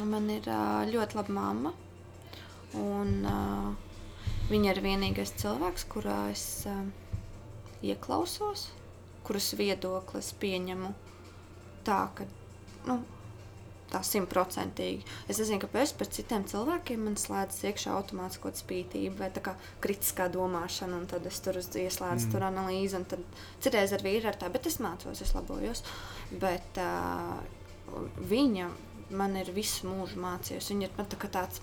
man ir uh, ļoti laba mamma. Un, uh, Viņa ir vienīgais cilvēks, kurā es uh, ieklausos, kuras viedoklis pieņemu tā, ka nu, tā simtprocentīgi. Es nezinu, kāpēc pēc citiem cilvēkiem man slēdzas iekšā automātiskā spītība vai kā kritiskā domāšana, un tad es tur ieslēdzu mm. tur analīzi, un tad citreiz ar vīru ar tā, bet es mācos, es labojos. Bet uh, viņa man ir visu mūžu mācījusi. Viņa ir man tā kā tāds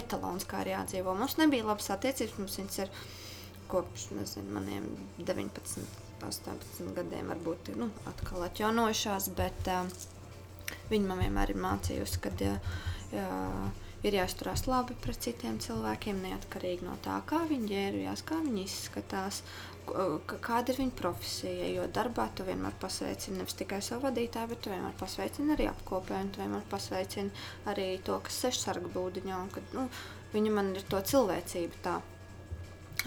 etalons, kā ir jādzīvo. Mums nebija labas attiecības, mums viņas ir kopš nezinu, maniem 19, 18 gadiem, varbūt nu, atkal atjaunojušās, bet uh, viņa man vienmēr ir mācījusi, ka uh, ir jāizturās labi pret citiem cilvēkiem, neatkarīgi no tā, kā viņi ģērbjas, kā viņi izskatās, kāda ir viņa profesija. Jo darbā tu vienmēr pasveicini nevis tikai savu vadītāju, bet tu vienmēr pasveicini arī apkopēju, un tu vienmēr pasveicini arī to, kas seš sarga būdiņā. Un, kad, nu, viņa man ir to cilvēcību tā.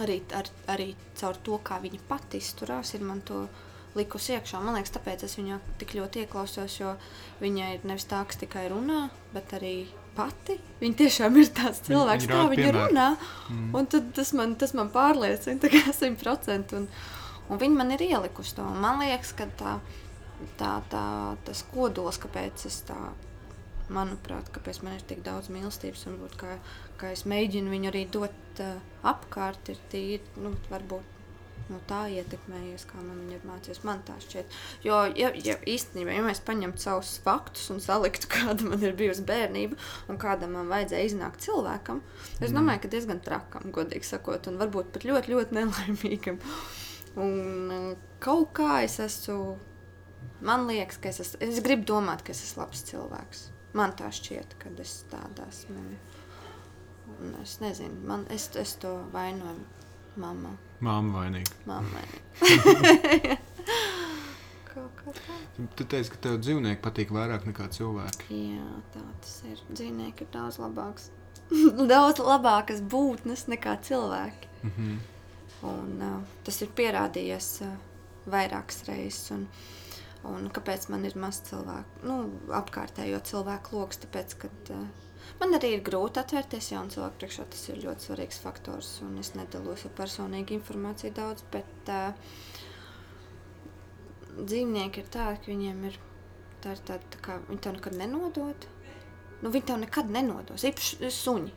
Arī, ar, arī caur to, kā viņa pati izturās, ir man to likusi iekšā. Man liekas, tāpēc es viņā tik ļoti ieklausos, jo viņa ir nevis tā, kas tikai runā, bet arī pati. Viņa tiešām ir tāds cilvēks, viņa, kā viņa piemēr. runā. Mm. Un tas man, tas man pārliecina, tā kā *laughs* simt procenti. Un, un viņa man ir ielikusi to. Un man liekas, ka tā, tā, tā, tas kodols, kāpēc es tā, manuprāt, kāpēc man ir tik daudz mīlestības un būt, kā, kā es mēģinu viņu arī dot uh, apkārt, ir tīri, nu, varbūt no tā ietekmējies, kā man viņa ir mācījusi. Man tā šķiet. Jo, ja, ja īstenībā, ja mēs paņemtu savus faktus un saliktu, *laughs* kāda man ir bijusi bērnība un kāda man vajadzēja iznākt cilvēkam, es mm. domāju, ka diezgan trakam, godīgi sakot, un varbūt pat ļoti, ļoti nelaimīgam. Un uh, kaut kā es esmu, man liekas, ka es, esmu, es gribu domāt, ka es esmu labs cilvēks. Man tā šķiet, kad es tādā esmu. Un es nezinu, man, es, es to vainoju Mamma. Māma vainīga. Mamma vainīga. *laughs* Tu teici, ka tev dzīvnieki patīk vairāk nekā cilvēki. Jā, tā tas ir. Dzīvnieki ir daudz labāks. *laughs* daudz labākas būtnes nekā cilvēki. Mm -hmm. Un, uh, tas ir pierādījies uh, vairākas reizes. Un, un kāpēc man ir maz cilvēku? Nu, apkārtējo cilvēku lokus, tāpēc, ka uh, Man arī ir grūti atvērties jaunu cilvēku priekšā. Tas ir ļoti svarīgs faktors. Un es nedalos ar personīgu informāciju daudz, bet uh, dzīvnieki ir tādi, ka viņiem ir tā, ir tāda, tā kā viņi tev nekad nenodod. Nu, viņi tev nekad nenodos. Īpaši suņi.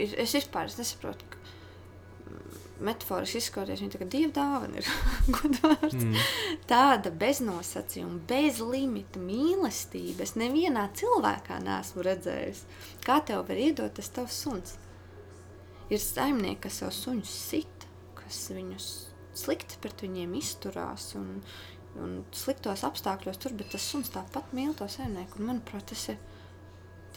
Ir, es vispār es nesaprotu, metaforiski izskatoties, viņa kā dieva dāvana ir *laughs* godvārds. Mm. Tāda beznosacījuma, bez limita mīlestība. Es nevienā cilvēkā neesmu redzējis. Kā tev var iedot tas tavs suns? Ir saimnieki, kas savu suņus sit, kas viņus slikti pret viņiem izturās un, un sliktos apstākļos tur, bet tas suns tāpat mīl to saimnieku. Un, manuprāt, tas ir,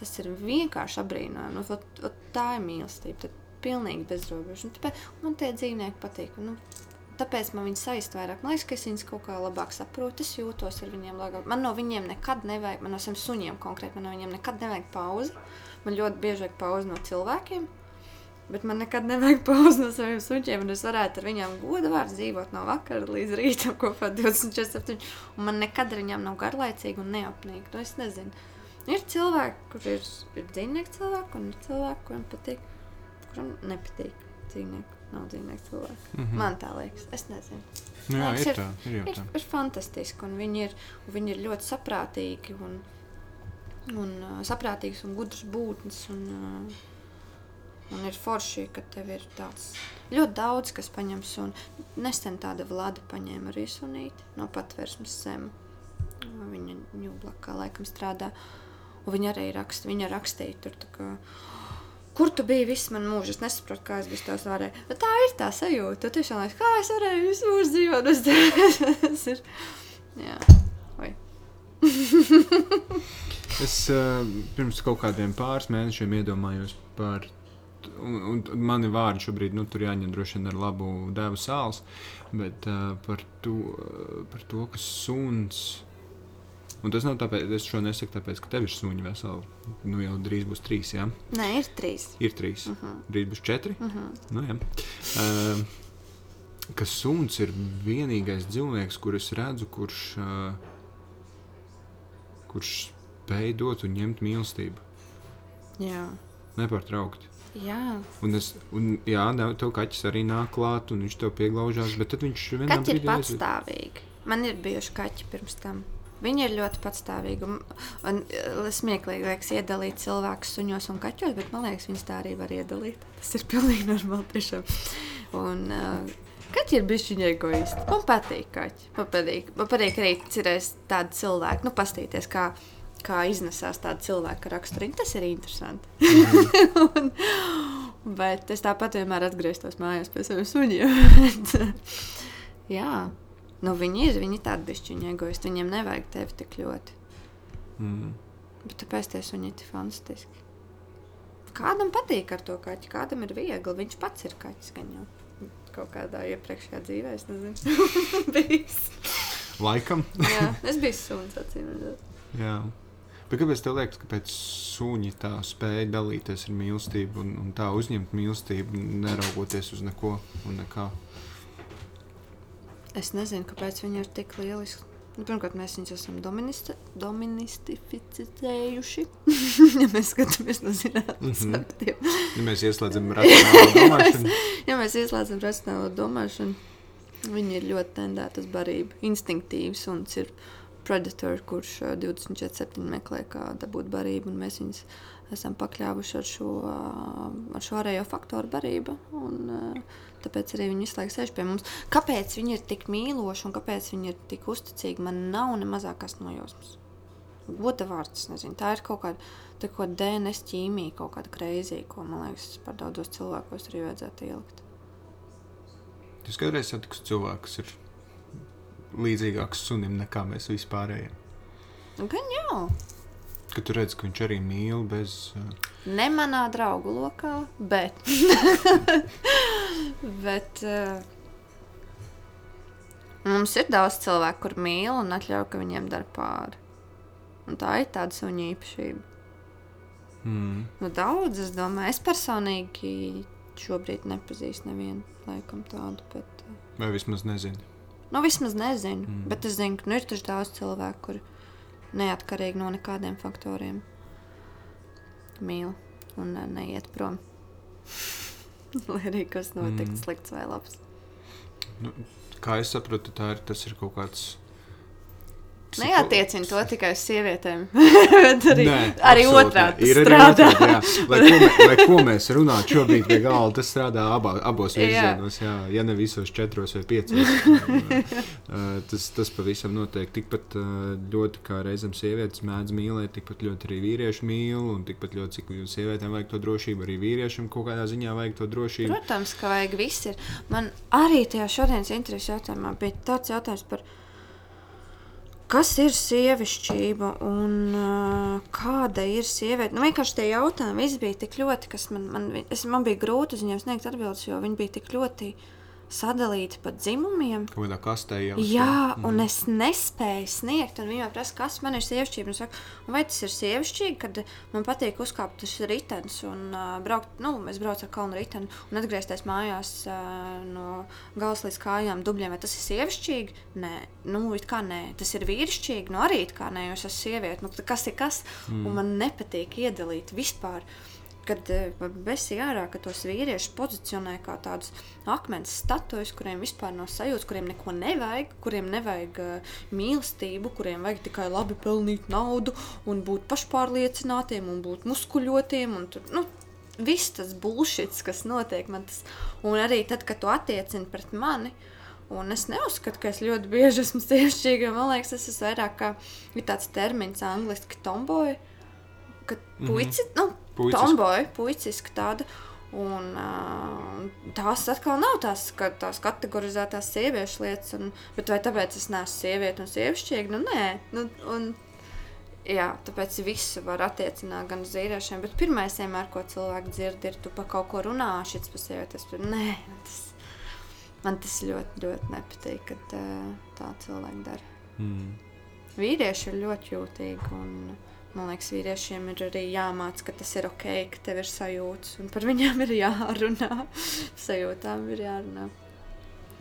tas ir vienkārši apbrīnojami. Nu, tā ir mīlestība. Tad pilnīgi bez robežu. Tāpēc man tie dzīvnieki patīk. Nu, tāpēc man viņas saist vairāk. Man liekas, ka es viņas kaut kā labāk saprotu. Es jūtos ar viņiem labāk. Man no viņiem nekad nevajag, man no saviem suņiem konkrēti, man no viņiem nekad nevajag pauzi. Man ļoti bieži vajag pauzi no cilvēkiem. Bet man nekad nevajag *laughs* pauzi no saviem suņiem, un es varētu ar viņiem godu vārdu dzīvot no vakara līdz rītam kopā *laughs* 24, 7. Un man nekad ar viņiem nav garlaicīgi un neapnīk. Nu, es nezinu. Ir cilvēki, kuriem ir, ir dzīvnieki cilvēki, un ir cilvēki, kuriem patīk, kuriem nepatīk dzīvnieki nav dzīvnieks cilvēks. Mm -hmm. Man tā liekas, es nezinu. Nu, jā, Liekas, ir tā, ir ir, tā. ir fantastiski, un viņi ir, un viņi ir ļoti saprātīgi un, un uh, saprātīgs un gudrs būtnes. Un, uh, un ir forši, ka tev ir tāds ļoti daudz, kas paņems. Un nesen tāda vlada paņēma arī sunīti no patvērsmes zem. Viņa ņūblakā laikam strādā. Un viņa arī raksta, viņa rakstīja tur kā. Kur tu biji visu manu mūžu? Es nesaprotu, kā es bez tevis varēju. Bet tā ir tā sajūta. Tu tiešām liekas, kā es varēju visu mūžu dzīvot bez tevis. *laughs* Tas ir. Jā. *laughs* Es uh, pirms kaut kādiem pāris mēnešiem iedomājos par. Un, un mani vārdi šobrīd nu, tur jāņem droši vien ar labu dēvu sāls, bet uh, par, to, uh, par to, ka suns. Un tas nav tāpēc, es šo nesaku tāpēc, ka tev ir suņi veseli. Nu jau drīz būs trīs, jā. Nē, ir trīs. Ir trīs. Uh -huh. Drīz būs četri. Uh -huh. nu, jā. uh, ka suns ir vienīgais dzīvnieks, kurus redzu, kurš, uh, kurš spēj dot un ņemt mīlestību. Jā. Nepārtraukti. Jā. Un es, un, jā, tev kaķis arī nāk klāt, un viņš tev pieglaužās, bet tad viņš vienā Kaķi ir patstāvīgi. Man ir bijuši kaķi pirms tam. Viņi ir ļoti patstāvīgi. Un, un uh, smieklīgi liekas iedalīt cilvēkus suņos un kaķos, bet man liekas, viņas tā arī var iedalīt. Tas ir pilnīgi normāli. Tiešām. Un, uh, Kaķi ir bijuši egoisti. Man patīk kaķi. Man patīk, man patīk arī cerēs tādu cilvēku. Nu, pastīties, kā, kā iznesās tāda cilvēka raksturiņa. Tas ir interesanti. *laughs* un, bet es tāpat vienmēr atgrieztos mājās pie saviem suņiem. *laughs* Jā, nu viņi ir. Viņi ir tādi bišķiņi egoisti. Viņiem nevajag tevi tik ļoti. Mm. Bet tāpēc tie suņi ir fantastiski. Kādam patīk ar to kaķi, kādam ir viegli. Viņš pats ir kaķis. Jau kaut kādā iepriekšējā dzīvē, es nezinu, *laughs* bijis. Laikam. Jā, *laughs* es biju suns, acīm redzot. jā. Bet kāpēc tev liekas, ka pēc suņi tā spēja dalīties ar mīlestību un, un tā uzņemt mīlestību, neraugoties uz neko un nekā? Es nezinu, kāpēc viņi ir tik lieliski. Nu, pirmkārt, mēs viņus esam doministi- domestificējuši. *laughs* ja mēs skatāmies no zinātnīs Mhm. faktiem. Ja mēs ieslēdzam racionālu *laughs* domāšanu, Ja mēs ieslēdzam racionālo domāšanu, viņi ir ļoti tendēti uz barību. Instinktīvs un ir predator, kurš ā, 24-7 meklē, kā dabūt barību, un mēs viņus esam pakļāvuši ar šo, ar šo ārējo faktoru barību. Un, ā, tāpēc arī viņi visu laiku sēž pie mums. Kāpēc viņi ir tik mīloši un kāpēc viņi ir tik uzticīgi, man nav ne mazākās nojausmas. Goda vārds, es nezinu, tā ir kaut kāda, tā kāda DNS ķīmija, kaut kāda kreizija, ko man liekas, par daudzos cilvēkos arī vajadzētu ielikt. tu kādreiz satiksi cilvēku, kas ir līdzīgāks sunim nekā mēs vispārējie. Gan jau. Kad tu redz, ka viņš arī mīl bez. Uh, Ne manā draugu lokā, bet. *laughs* bet uh, mums ir daudz cilvēku, kur mīl un atļauj, ka viņiem dara pāri. Un tā ir tāda suņa īpašība. mm, Nu, daudz, es domāju, es personīgi šobrīd nepazīstu nevienu laikam tādu. Bet, uh, vai vismaz nezinu. nu, vismaz nezinu. Mm. Bet es zinu, ka nu, ir taču daudz cilvēku, kuri neatkarīgi no nekādiem faktoriem mīl un neiet prom. *laughs* Lai arī kas notiks, Mm. slikts vai labs. Kā es saprotu, tā ir, ir kaut kāds. Psiho- Neatiecina to tikai uz sievietēm. *laughs* bet arī, Nē, arī otrādi Ir arī strādā. otrādi, jā. Lai ko, mē, lai ko mēs runājam šobrīd pie galda, tas strādā abā, abos Jā. virzienos, jā, ja ne visos četros vai piecos. *laughs* Tas, tas pavisam notiek tikpat ļoti, kā reizēm sievietes mēdz mīlēt, tikpat ļoti arī vīrieši mīl, un tikpat ļoti, cik sievietēm vajag to drošību, arī vīriešiem kaut kādā ziņā vajag to drošību. Protams, ka vajag viss. Ir. Man arī tajā šodienas intereses jautājumā bija tāds jautājums par kas ir sievišķība un uh, kāda ir sieviete. Nu, vienkārši tie jautājumi bija tik ļoti, kas man, man, es, man bija grūti uz viņiem sniegt atbildes, jo viņi bija tik ļoti sadalīti pa dzimumiem. Kādā kastē jau. Jā, un es nespēju sniegt, un viņa prasa, kas man ir sievišķība. Un saka, un vai tas ir sievišķīgi, kad man patīk uzkāpt uz ritenes un uh, braukt, nu, es braucu ar kalnu riteni un atgriezties mājās uh, no galvas līdz kājām, dubļiem. Vai tas ir sievišķīgi? Nē, nu, it kā nē. Tas ir vīrišķīgi, nu, arī it kā nē, jo es esmu sieviete. Nu, kas ir kas? Mm. Un man nepatīk iedalīt vispār kad besīja ārā, ka tos vīriešus pozicionē kā tādus akmens statujas, kuriem vispār nav sajūta, kuriem neko nevajag, kuriem nevajag uh, mīlestību, kuriem vajag tikai labi pelnīt naudu un būt pašpārliecinātiem un būt muskuļotiem. Un tur, nu, Viss tas bullshits, kas notiek man, tas, un arī tad, kad tu attiecini pret mani, Un es neuzskatu, ka es ļoti bieži esmu sievišķīga. Man liekas, tas ir vairāk kā ir tāds termins, angļuiski tomboja. Kad puici, mm -hmm. nu. Tomboja, puiciska tāda. Un, uh, tās atkal nav tās, ka, tās kategorizētās sieviešu lietas, un, bet vai tāpēc es neesmu sieviete un sievišķīga? Nu, nē, nu, un, jā, tāpēc visu var attiecināt gan uz vīriešiem. Bet pirmais, vienmēr, ko cilvēki dzird, ir, tu pa kaut ko runā, šis pa sievietes. Nē, tas, man tas ļoti, ļoti nepatīk, kad uh, tā cilvēki dara. Mm. Vīrieši ir ļoti jūtīgi. Un, Man liekas, vīriešiem ir arī jāmācās, ka tas ir ok, ka tev ir sajūtas, un par viņiem ir jārunā. *laughs* Sajūtām ir jārunā.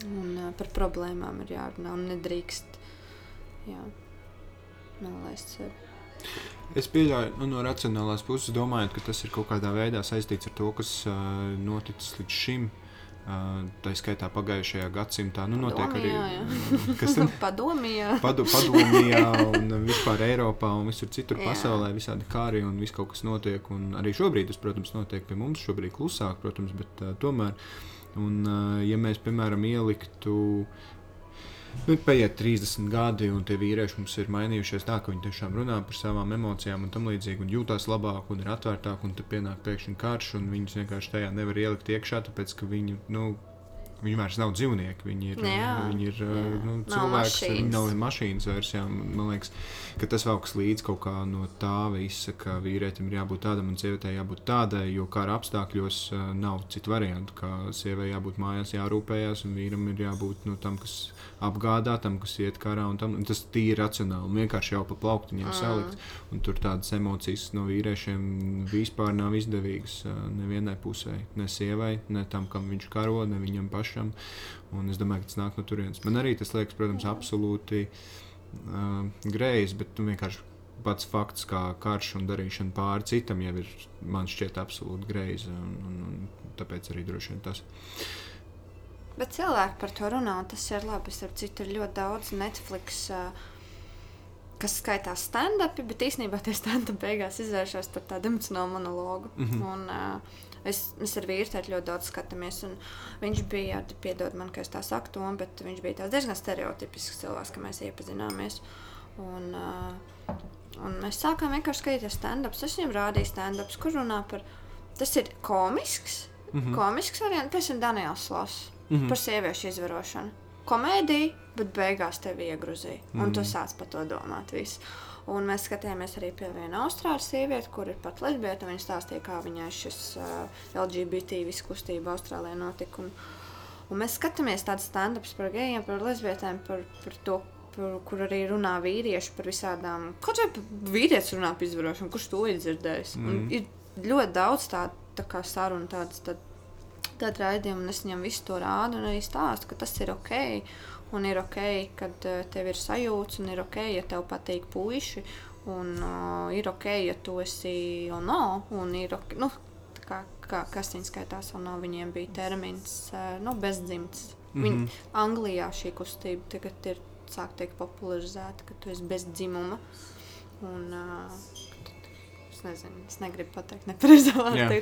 Un uh, par problēmām ir jārunā. Un nedrīkst jā, nolaist sevi. Es pieļauju, nu, no racionālās puses, domājot, ka tas ir kaut kādā veidā saistīts ar to, kas uh, noticis līdz šim. Uh, tā skaitā pagājušajā gadsimtā. Nu, notiek arī. *laughs* *laughs* Padu, padomījā un vispār Eiropā un visur citur Jā. pasaulē visādi kāri un viss kaut kas notiek. Un arī šobrīd tas, protams, notiek pie mums, šobrīd klusāk, protams, bet uh, tomēr. Un, uh, ja mēs, piemēram, ieliktu Nu, paiet 30 gadi, un tie vīrieši mums ir mainījušies tā, ka viņi tiešām runā par savām emocijām un tam līdzīgi, un jūtas labāk, un ir atvērtāk, un tad pienāk pēkšņi karš, un viņus vienkārši tajā nevar ielikt iekšā, tāpēc ka viņi, nu, viņi vairs nav dzīvnieki, viņi ir, Jā, viņi ir jā. nu, Nav cilvēks, viņi mašīnas. nav mašīnas vairs, jā, man liekas, ka tas velks līdzi kaut kā no tā visa, ka vīrietim ir jābūt tādam un sievietei jābūt tādai, jo kara apstākļos nav citu variantu, kā sievai jābūt mājās, jārūpējās, un vīram ir jābūt nu, tam, kas apgādā, tam, kas iet karā, un tam, un tas tīri racionāli, un vienkārši jau pa plauktiņiem mm. salikt, un tur tādas emocijas no vīriešiem vispār nav izdevīgas uh, nevienai pusē, ne sievai, ne tam, kam viņš karo, ne viņam pašam, un es domāju, ka tas nāk no turienes. Man arī tas liekas, protams, absolūti uh, greizi, bet nu, vienkārši pats fakts, kā karš un darīšana pāri citam, jau ir man šķiet absolūti greizi. Un, un, un tāpēc arī droši vien tas. Bet cilvēki par to runā, un tas ir labi. Starp citu, ir ļoti daudz Netflix, kas skaitās stand-upi, bet īstenībā tie stand-upi beigās izvēršas par tādu emocionālu monologu. Mm. -hmm. un, uh, Es, mēs ar tādu ļoti daudz skatāmies. un Viņš bija, piedod man, ka es tā saku, to, bet viņš bija tāds diezgan stereotipisks cilvēks, ka mēs iepazināmies. Un, uh, un mēs sākām vienkārši skatīties stand-ups. Es viņam rādīju stand-ups, kur runā par. Tas ir komisks, mm. -hmm. komisks variants, pēc tam Daniels Loss mm Mhm. -hmm. par sieviešu izvarošanu. Komēdija, bet beigās tevi iegruzīja. Un mm -hmm. tu sāc par to domāt. Visu. Un mēs skatījāmies arī pie viena austrāļu sieviete, kur ir pat lesbieta. Viņa stāstīja, kā viņai šis uh, LGBT viskustība Austrālijā notika. Un, un mēs skatāmies tādas stand-ups par gejiem, par lesbietēm, par, par to, par, kur arī runā vīrieši par visādām. Kaut arī vīrietis runā par izvarošanu, kurš to ir dzirdējis. Mm. Un ir ļoti daudz tādu tā sarunu, tādas tad, tad raidījumu, un es viņam visu to rādu un arī stāstu, ka tas ir ok. Un ir ok, kad uh, tev ir sajūta, un ir ok, ja tev patīk puiši, un uh, ir ok, ja tu esi ono, un ir ok, nu, tā kā, kā kas viņa skaitās, un no viņiem bija termins uh, nu, bezdzimts. Mm -hmm. Viņi, Anglijā šī kustība tagad ir sāk tiek popularizēta, ka tu esi bez dzimuma. Un, uh, es nezinu, es negribu pateikt, nepareizi vārdu.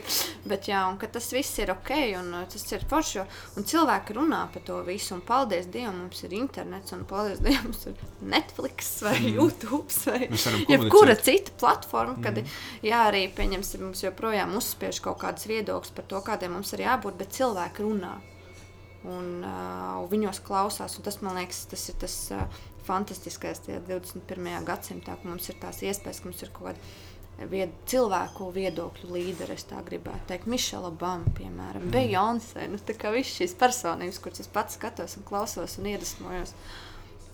Bet jā, un ka tas viss ir ok, un uh, tas ir forši. Un cilvēki runā par to visu, un paldies Dievam, mums ir internets, un paldies Dievam, mums ir Netflix vai mm. YouTube vai jebkura cita platforma, kad jā, arī pieņemsim, mums joprojām uzspiež kaut kādas viedokļas par to, kādiem mums ir jābūt, bet cilvēki runā. Un uh, viņos klausās, un tas man liekas, tas ir tas uh, fantastiskais tajā 21. gadsimtā, ka mums ir tās iespējas, ka mums ir kaut kāda vied, cilvēku viedokļu līderi, es tā gribētu teikt. Mišela Obama, piemēram, mm. Beyoncé. Nu, tā kā visas šīs personības, kuras es pats skatos un klausos un iedvesmojos.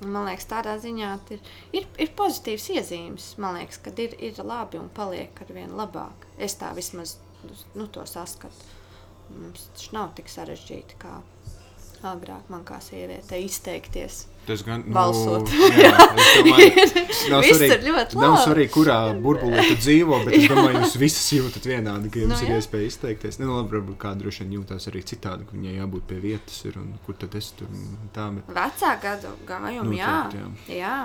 Man liekas, tādā ziņā ir, ir, ir pozitīvs iezīmes. Man liekas, ka ir, ir labi un paliek ar vien labāk. Es tā vismaz nu, to saskatu. Mums tas nav tik sarežģīti kā agrāk man kā sievietei izteikties. Tas gan balsot. Nu, jā, es *laughs* domāju, nav svarīgi, nav svarīgi, kurā burbulī tu dzīvo, bet es domāju, jūs visas jūtat vienādi, ka jums Nu, ir jā. iespēja izteikties. Nu, labi, varbūt kāda droši vien jūtās arī citādi, ka viņai jābūt pie vietas, ir, un kur tad es tur tā. Bet, Vecā gadu gājuma, jā, Noteikti, jā.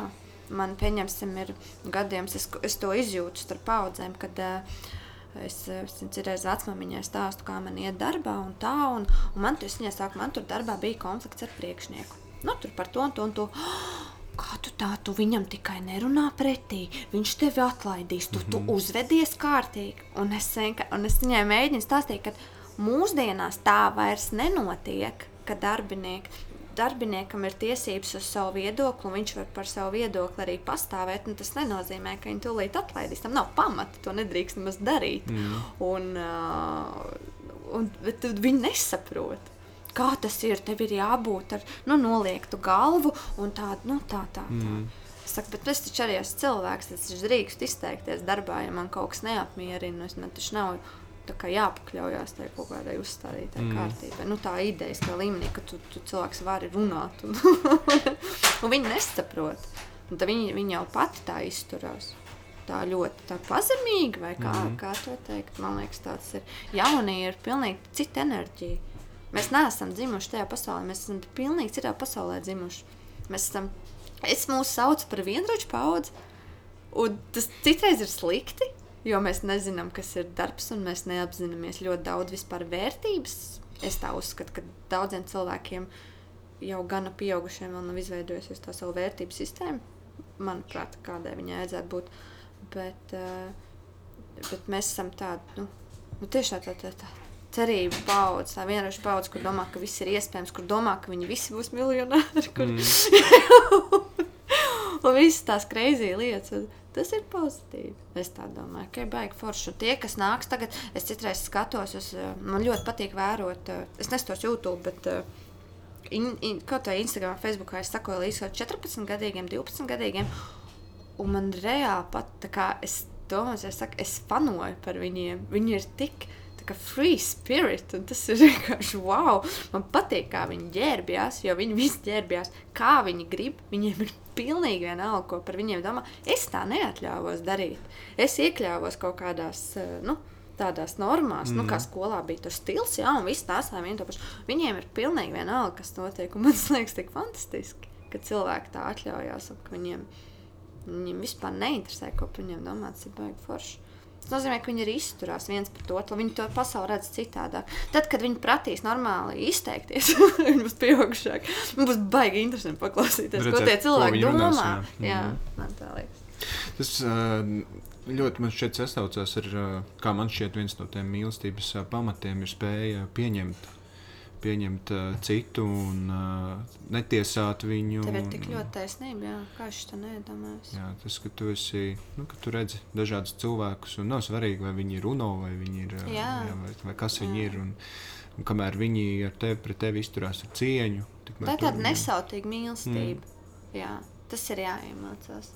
Man, pieņemsim, ir gadījums, es, es to izjūtu starp paudzēm, kad uh, es, eh, citreiz vecmāmiņai stāstu, kā man iet darbā un tā, un, un man, tur- saku, man tur darbā bija konflikts ar priekšnieku. Nu, tur par to un to un to. *gasps* Kā tu tā, tu viņam tikai nerunā pretī, viņš tevi atlaidīs, tu, tu uzvedies kārtīgi. Un es, un es viņai mēģinu stāstīt, ka mūsdienās tā vairs nenotiek, ka darbinieki, darbiniekam ir tiesības uz savu viedokli, un viņš var par savu viedokli arī pastāvēt. Tas nenozīmē, ka viņi tūlīt atlaidīs. Tam nav pamata, to nedrīkst nemaz darīt. Mm. Un, uh, un, bet viņi nesaprot. Kā tas ir? Tev ir jābūt ar nu, noliektu galvu un tādu, nu, tā, tā. tā. Mm. Es saku, bet es taču arī esmu cilvēks, es taču drīkstu izteikties darbā, ja man kaut kas neapmierina. Es- Man taču nav jāpakļaujas tai kaut kādai uzstādītai mm. kārtībai. Nu, tā ideja, ka līmenī, ka tu, tu cilvēks vari runāt, un, *laughs* un viņi nesaprot. Un viņi, viņi jau pati tā izturās. Tā ļoti tā pazemīgi, vai kā, mm. kā to teikt. Man liekas, tāds ir. Jaunie ir pilnīgi cita enerģija. Mēs neesam dzimuši tajā pasaulē, mēs esam pilnīgi citā pasaulē dzimuši. Mēs esam, es mūs saucu par vienroču paudzi, un tas citreiz ir slikti, jo mēs nezinām, kas ir darbs, un mēs neapzināmies ļoti daudz vispār vērtības. Es tā uzskatu, ka daudziem cilvēkiem jau gana pieaugušiem vēl nav izveidojusies tā savu vērtību sistēmu. Manuprāt, kādai viņai vajadzētu būt. Bet, eh, bet mēs esam tādi, nu, nu tieši tā, tā, tā, tā cerība paudze, tā vienkārši paudze, kur domā, ka viss ir iespējams, kur domā, ka viņi visi būs miljonāri. Kur... Mm. *laughs* un visas tās kreizī lietas. Tas ir pozitīvi. Es tā domāju, ka ir baigi forši. Un tie, kas nāks tagad, es citreiz skatos, es, eh, man ļoti patīk vērot, eh, es nestos YouTube, bet eh, in, in, kaut kā Instagram, Facebook, es sakoju līdz kaut 14 gadīgiem, 12 gadīgiem. Un man reāli pat tā kā es domāju, es, saku, es fanoju par viņiem. Viņi ir tik tā kā free spirit, tas ir *laughs* vienkārši wow. Man patīk, kā viņi ģērbjās, jo viņi visi ģērbjās, kā viņi grib. Viņiem ir pilnīgi vienalga, ko par viņiem domā. Es tā neatļāvos darīt. Es iekļāvos kaut kādās, eh, nu, tādās normās, mm. nu, kā skolā bija tur stils, jā, un viss tās to pašu. Viņiem ir pilnīgi vienalga, kas notiek, un man tas *laughs* liekas tik fantastiski, ka cilvēki tā atļaujās, un ka viņiem, viņiem vispār neinteresē, ko par viņiem domā, tas ir baigi forši. Tas nozīmē, ka viņi arī izturās viens pret otru, viņi to pasauli redz citādāk. Tad, kad viņi prasīs normāli izteikties, *laughs* viņi būs pieaugušāki. Man būs baigi interesanti paklausīties, ko Redzēt, tie ko cilvēki viņi domā. runās, jā, jā. Mhm. man tā liekas. Tas ā, ļoti man šķiet sasaucās ar, ā, kā man šķiet, viens no tiem mīlestības ā, pamatiem ir spēja pieņemt, pieņemt ā, citu un ā, netiesāt viņu. Tev ir un- tik ļoti taisnība, jā, kā es to nedomāju. Jā, tas, ka tu esi, nu, ka tu redzi dažādus cilvēkus, un nav svarīgi, vai viņi ir runo, vai viņi ir, ā, Jā. jā, vai, vai kas viņi Jā. ir. Un, un kamēr viņi ar tevi, pret tevi izturās ar cieņu, Tā ir tāda nesautīga mīlestība. Mm. Jā, tas ir jāiemācās.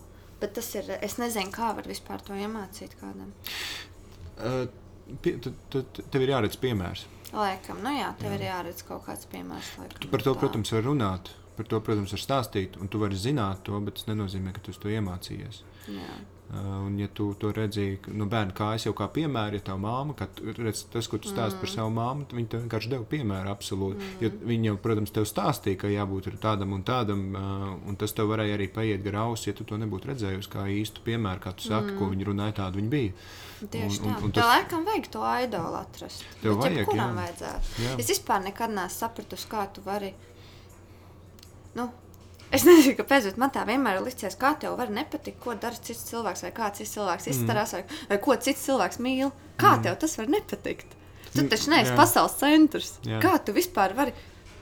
Bet tas ir, es nezinu, kā var vispār to iemācīt kādam. Ā, pie- tu- tu- Tev ir jāredz piemērs. Laikam, nu jā, tev jā. ir jāredz kaut kāds piemērs. Laikam, Tu par to, tā. protams, var runāt. Par to, protams, var stāstīt, un tu vari zināt to, bet tas nenozīmē, ka tu to iemācījies. Jā. Uh, un, ja tu to redzēji no nu, bērna kājas, jau kā piemēru, ja tā māma, kad redz, tas, ko tu stāsti mm. par savu māmu, tad viņa vienkārši deva piemēru. Absolūti. Mm. Jo viņa jau, protams, tev stāstīja, ka jābūt tādam un tādam, uh, un tas tev varēja arī paiet gar ausi, ja tu to nebūtu redzējusi kā īstu piemēru, kā tu saki, mm. ko viņa runāja, tāda viņa bija. Tieši Un- un- tā. un Tev tas- laikam vajag to idolu atrast. Tev Bet vajag, jebkuram jā. vajadzētu. Jā. Es vispār nekad neesmu sapratusi, kā tu vari. Nu, es nezinu, kāpēc, bet man tā vienmēr ir licies, kā tev var nepatikt, ko dara cits cilvēks, vai kā cits cilvēks izturās, vai, vai ko cits cilvēks mīl. Kā mm. tev tas var nepatikt? Tu Mm, taču neesi jā. pasaules centrs. Jā. Kā tu vispār vari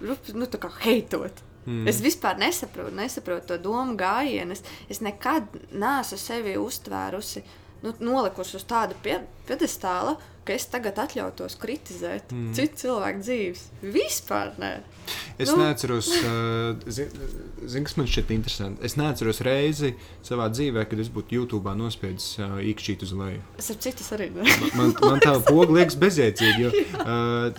nu, tā heitot? Mm. Es vispār nesaprotu, nesaprotu to domu gājienu. Es, es nekad neesmu sevi uztvērusi nu, nolikusi uz tāda piedestāla, ka es tagad atļautos kritizēt mm. citu cilvēku dzīves. Vispār nē. Es nu. neatceros, *laughs* uh, zinu, zin, kas man šķiet interesanti. Es neatceros reizi savā dzīvē, kad es būtu YouTube nospiedis uh, īkšķīt uz leju. Es ar citus arī. Ne? man, man tā *laughs* poga liekas bezjēdzīga. *laughs* Uh,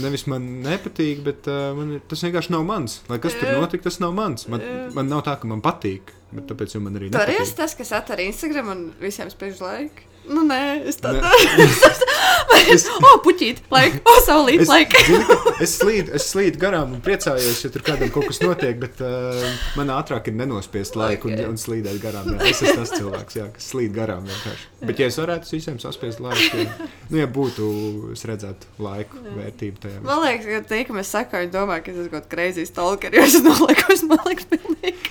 nevis man nepatīk, bet uh, man, tas vienkārši nav mans. Lai kas tur notika, tas nav mans. Man, man nav tā, ka man patīk. Bet tāpēc man arī. Tur ir tas, kas atver Instagram un visiem spēļ laiku. Nu, nē, es tādu es... *laughs* oh, puķīt, laik, oh, saulīt, es, laik. zini, *laughs* es, slīdu, es slīdu garām un priecājos, ja tur kādam kaut kas notiek, bet uh, man ātrāk ir nenospiest laiku un, un slīdēt garām. Jā. Es esmu tas cilvēks, jā, kas slīd garām vienkārši. Bet, ja es varētu es visiem saspiest laiku, ja, nu, ja būtu, es redzētu laiku jā. vērtību tajā. Man liekas, ka tie, ka mēs sakām, viņi domā, ka es esmu kaut kāds crazy stalker, jo es nolieku, man liekas, pilnīgi.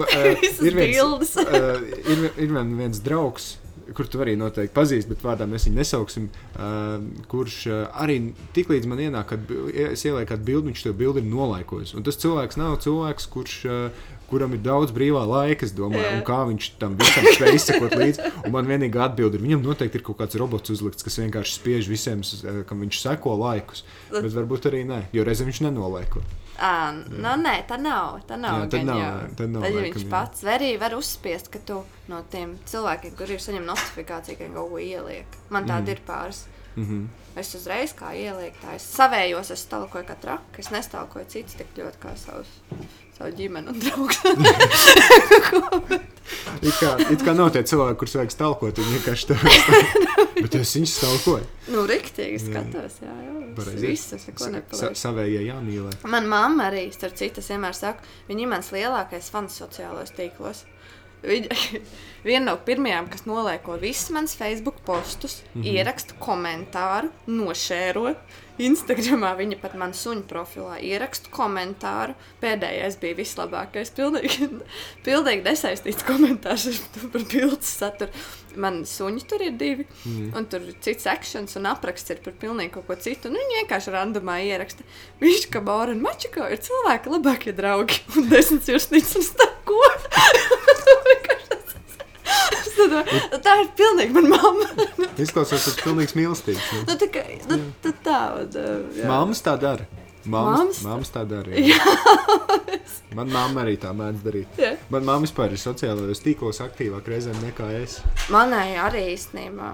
uh, ir viens, uh, ir, ir viens draugs, kur tu arī noteikti pazīsti, bet vārdā mēs viņu nesauksim, uh, kurš uh, arī tiklīdz man ienāk, kad es ielieku kādu bildi, viņš to bildi ir nolaikojis. Un tas cilvēks nav cilvēks, kurš. Uh, kuram ir daudz brīvā laika, es domāju, yeah. un kā viņš tam visam spēj izsekot līdzi. Un man vienīgā atbilde ir, viņam noteikti ir kaut kāds robots uzlikts, kas vienkārši spiež visiem, kam viņš seko laikus. Bet varbūt arī nē, jo reizē viņš nenolaiko. À, nu, nē, tā nav. Tā nav. Jā, tā nav. Jau. Tā nav tad, ja viņš jā. pats arī var uzspiest, ka tu no tiem cilvēkiem, kuriem saņem notifikāciju, ka kaut ko ieliek. Man tāda mm. ir pāris. Mm -hmm. Es uzreiz kā ielieku, tā es savējos, es stalkoju kā traka. Es nestalkoju citus tik ļoti kā savus, savu ģimeni un draugus. *laughs* it, kā, it kā nav tie cilvēki, kurus vajag stalkot, viņi vienkārši tā. *laughs* Bet es viņus stalkoju. Nu, riktīgi skatos, jā, jā. Pareizi. Visas, neko nepaliek. Sa savējie jāmīlē. Man mamma arī, starp citu, vienmēr saka, viņa ir mans lielākais fans sociālajos tīklos. Viņa *laughs* viena no pirmajām, kas nolieko visus manus Facebook postus, mm -hmm. ieraksta komentāru, nošēro. Instagramā viņa pat man suņu profilā ieraksta komentāru. Pēdējais bija vislabākais. Pilnīgi, *laughs* pilnīgi nesaistīts komentārs par bildes saturu. Man suņi tur ir divi, mm. un tur ir cits akcents un apraksts ir par pilnīgi kaut ko citu. Nu, viņi vienkārši randomā ieraksta. Viņš kā Bāra un Mačiko ir cilvēki labākie draugi *laughs* un desmit sirsnīgs un *laughs* nu, tā ir pilnīgi mana mamma. Izklausās pēc pilnīgas mīlestības. Nu. Nu, tā, kā, nu, tā, tā, Māmas tā dara. Māmas, māmas tā dara. *laughs* Man mamma arī tā mēdz darīt. Jā. Man mamma vispār ir sociālajos tīklos aktīvāk reizēm nekā es. Manai arī īstenībā.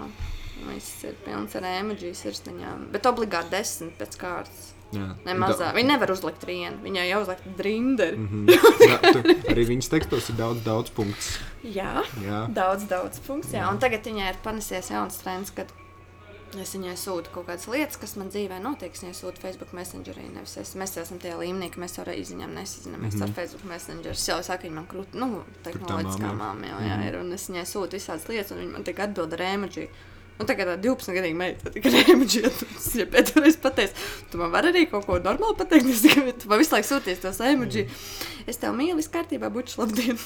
Viss ir pilns ar emoģiju sirsniņām. Bet obligāti desmit pēc kārtas. Jā. Ne mazā. Viņa nevar uzlikt vienu. Viņai jau uzlikt drinderi. Mm -hmm. *laughs* jā, arī viņas tekstos ir daudz, daudz punktu. Jā, jā, daudz, daudz punktu. Jā. Jā. Un tagad viņai ir panesies jauns trends, kad es viņai sūtu kaut kādas lietas, kas man dzīvē notiek. Es viņai sūtu Facebook Messengerī. Nevis es, mēs esam tajā līmenī, ka mēs ar izziņām nesazināmies mm -hmm. ar Facebook Messenger. Es jau saku, viņa man krūti, nu, tehnoloģiskā māma jau jā, mhm. ir. Un es viņai sūtu visādas lietas, un viņa man tikai atbild ar emoģiju. Un tagad tā 12 gadīga meita tikai rēmaģija. Ja pēdējais pateiks, tu man vari arī kaut ko normāli pateikt, es tikai tu man visu laiku sūties tos emoģiju. Mm. Es tev mīlu, viss kārtībā, buču labdien. *laughs*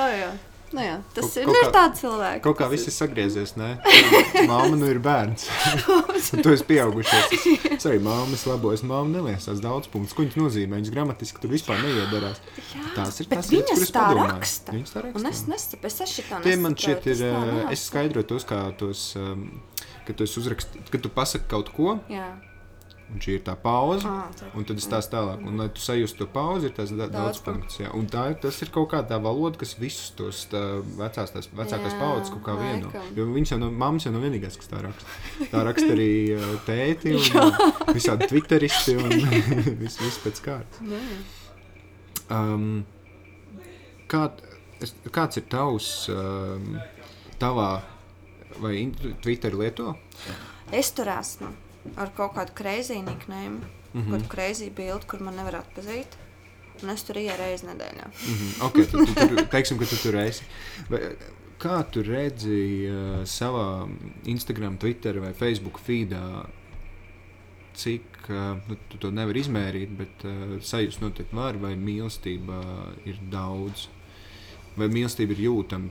oh, jā. Nu jā, tas kaut, ir, kaut nu, kā, ir tāds cilvēks. Kaut kā viss ir sagriezies, nē? *laughs* Māma nu ir bērns. tu esi pieaugušies. Es arī māmas labojas. Māma neliesās daudz punktus. Ko viņas nozīmē? Viņas gramatiski tur vispār neiedarās. Jā, tās ir tās lietas, kuras tā raksta. Viņas tā raksta. Un es nesaprotu, es šitā Tie man šķiet ir, es skaidroju tos, kā tos, um, ka tu uzrakst, ka tu pasaki kaut ko. Jā Un šī ir tā pauze, ah, un tad es tās tālāk. Un, lai tu sajustu to pauzi, ir tas da daudz punkts. Jā. Un tā, tas ir kaut kāda valoda, kas visus tos tā, vecās, tās, vecākās jā, paudzes kaut kā vieno. Jo viņas jau no mammas jau nav vienīgās, kas tā raksta. Tā raksta arī *laughs* tēti un visādi twitteristi un *laughs* viss vis pēc kārtas. Um, kā, es, kāds ir tavs, um, tavā vai Twitter lieto? Es tur esmu ar kaut kādu kreizīgu niknēm, mm -hmm. kādu kreizīgu bildi, kur man nevar atpazīt. Un es tur ieju reizi nedēļā. mm -hmm. okay, tu, tu, tu, teiksim, ka tu tur esi. Vai, kā tu redzi uh, savā Instagram, Twitter vai Facebook feedā, cik uh, nu, tu to nevar izmērīt, bet uh, sajust noteikti var, vai mīlestība ir daudz, vai mīlestība ir jūtama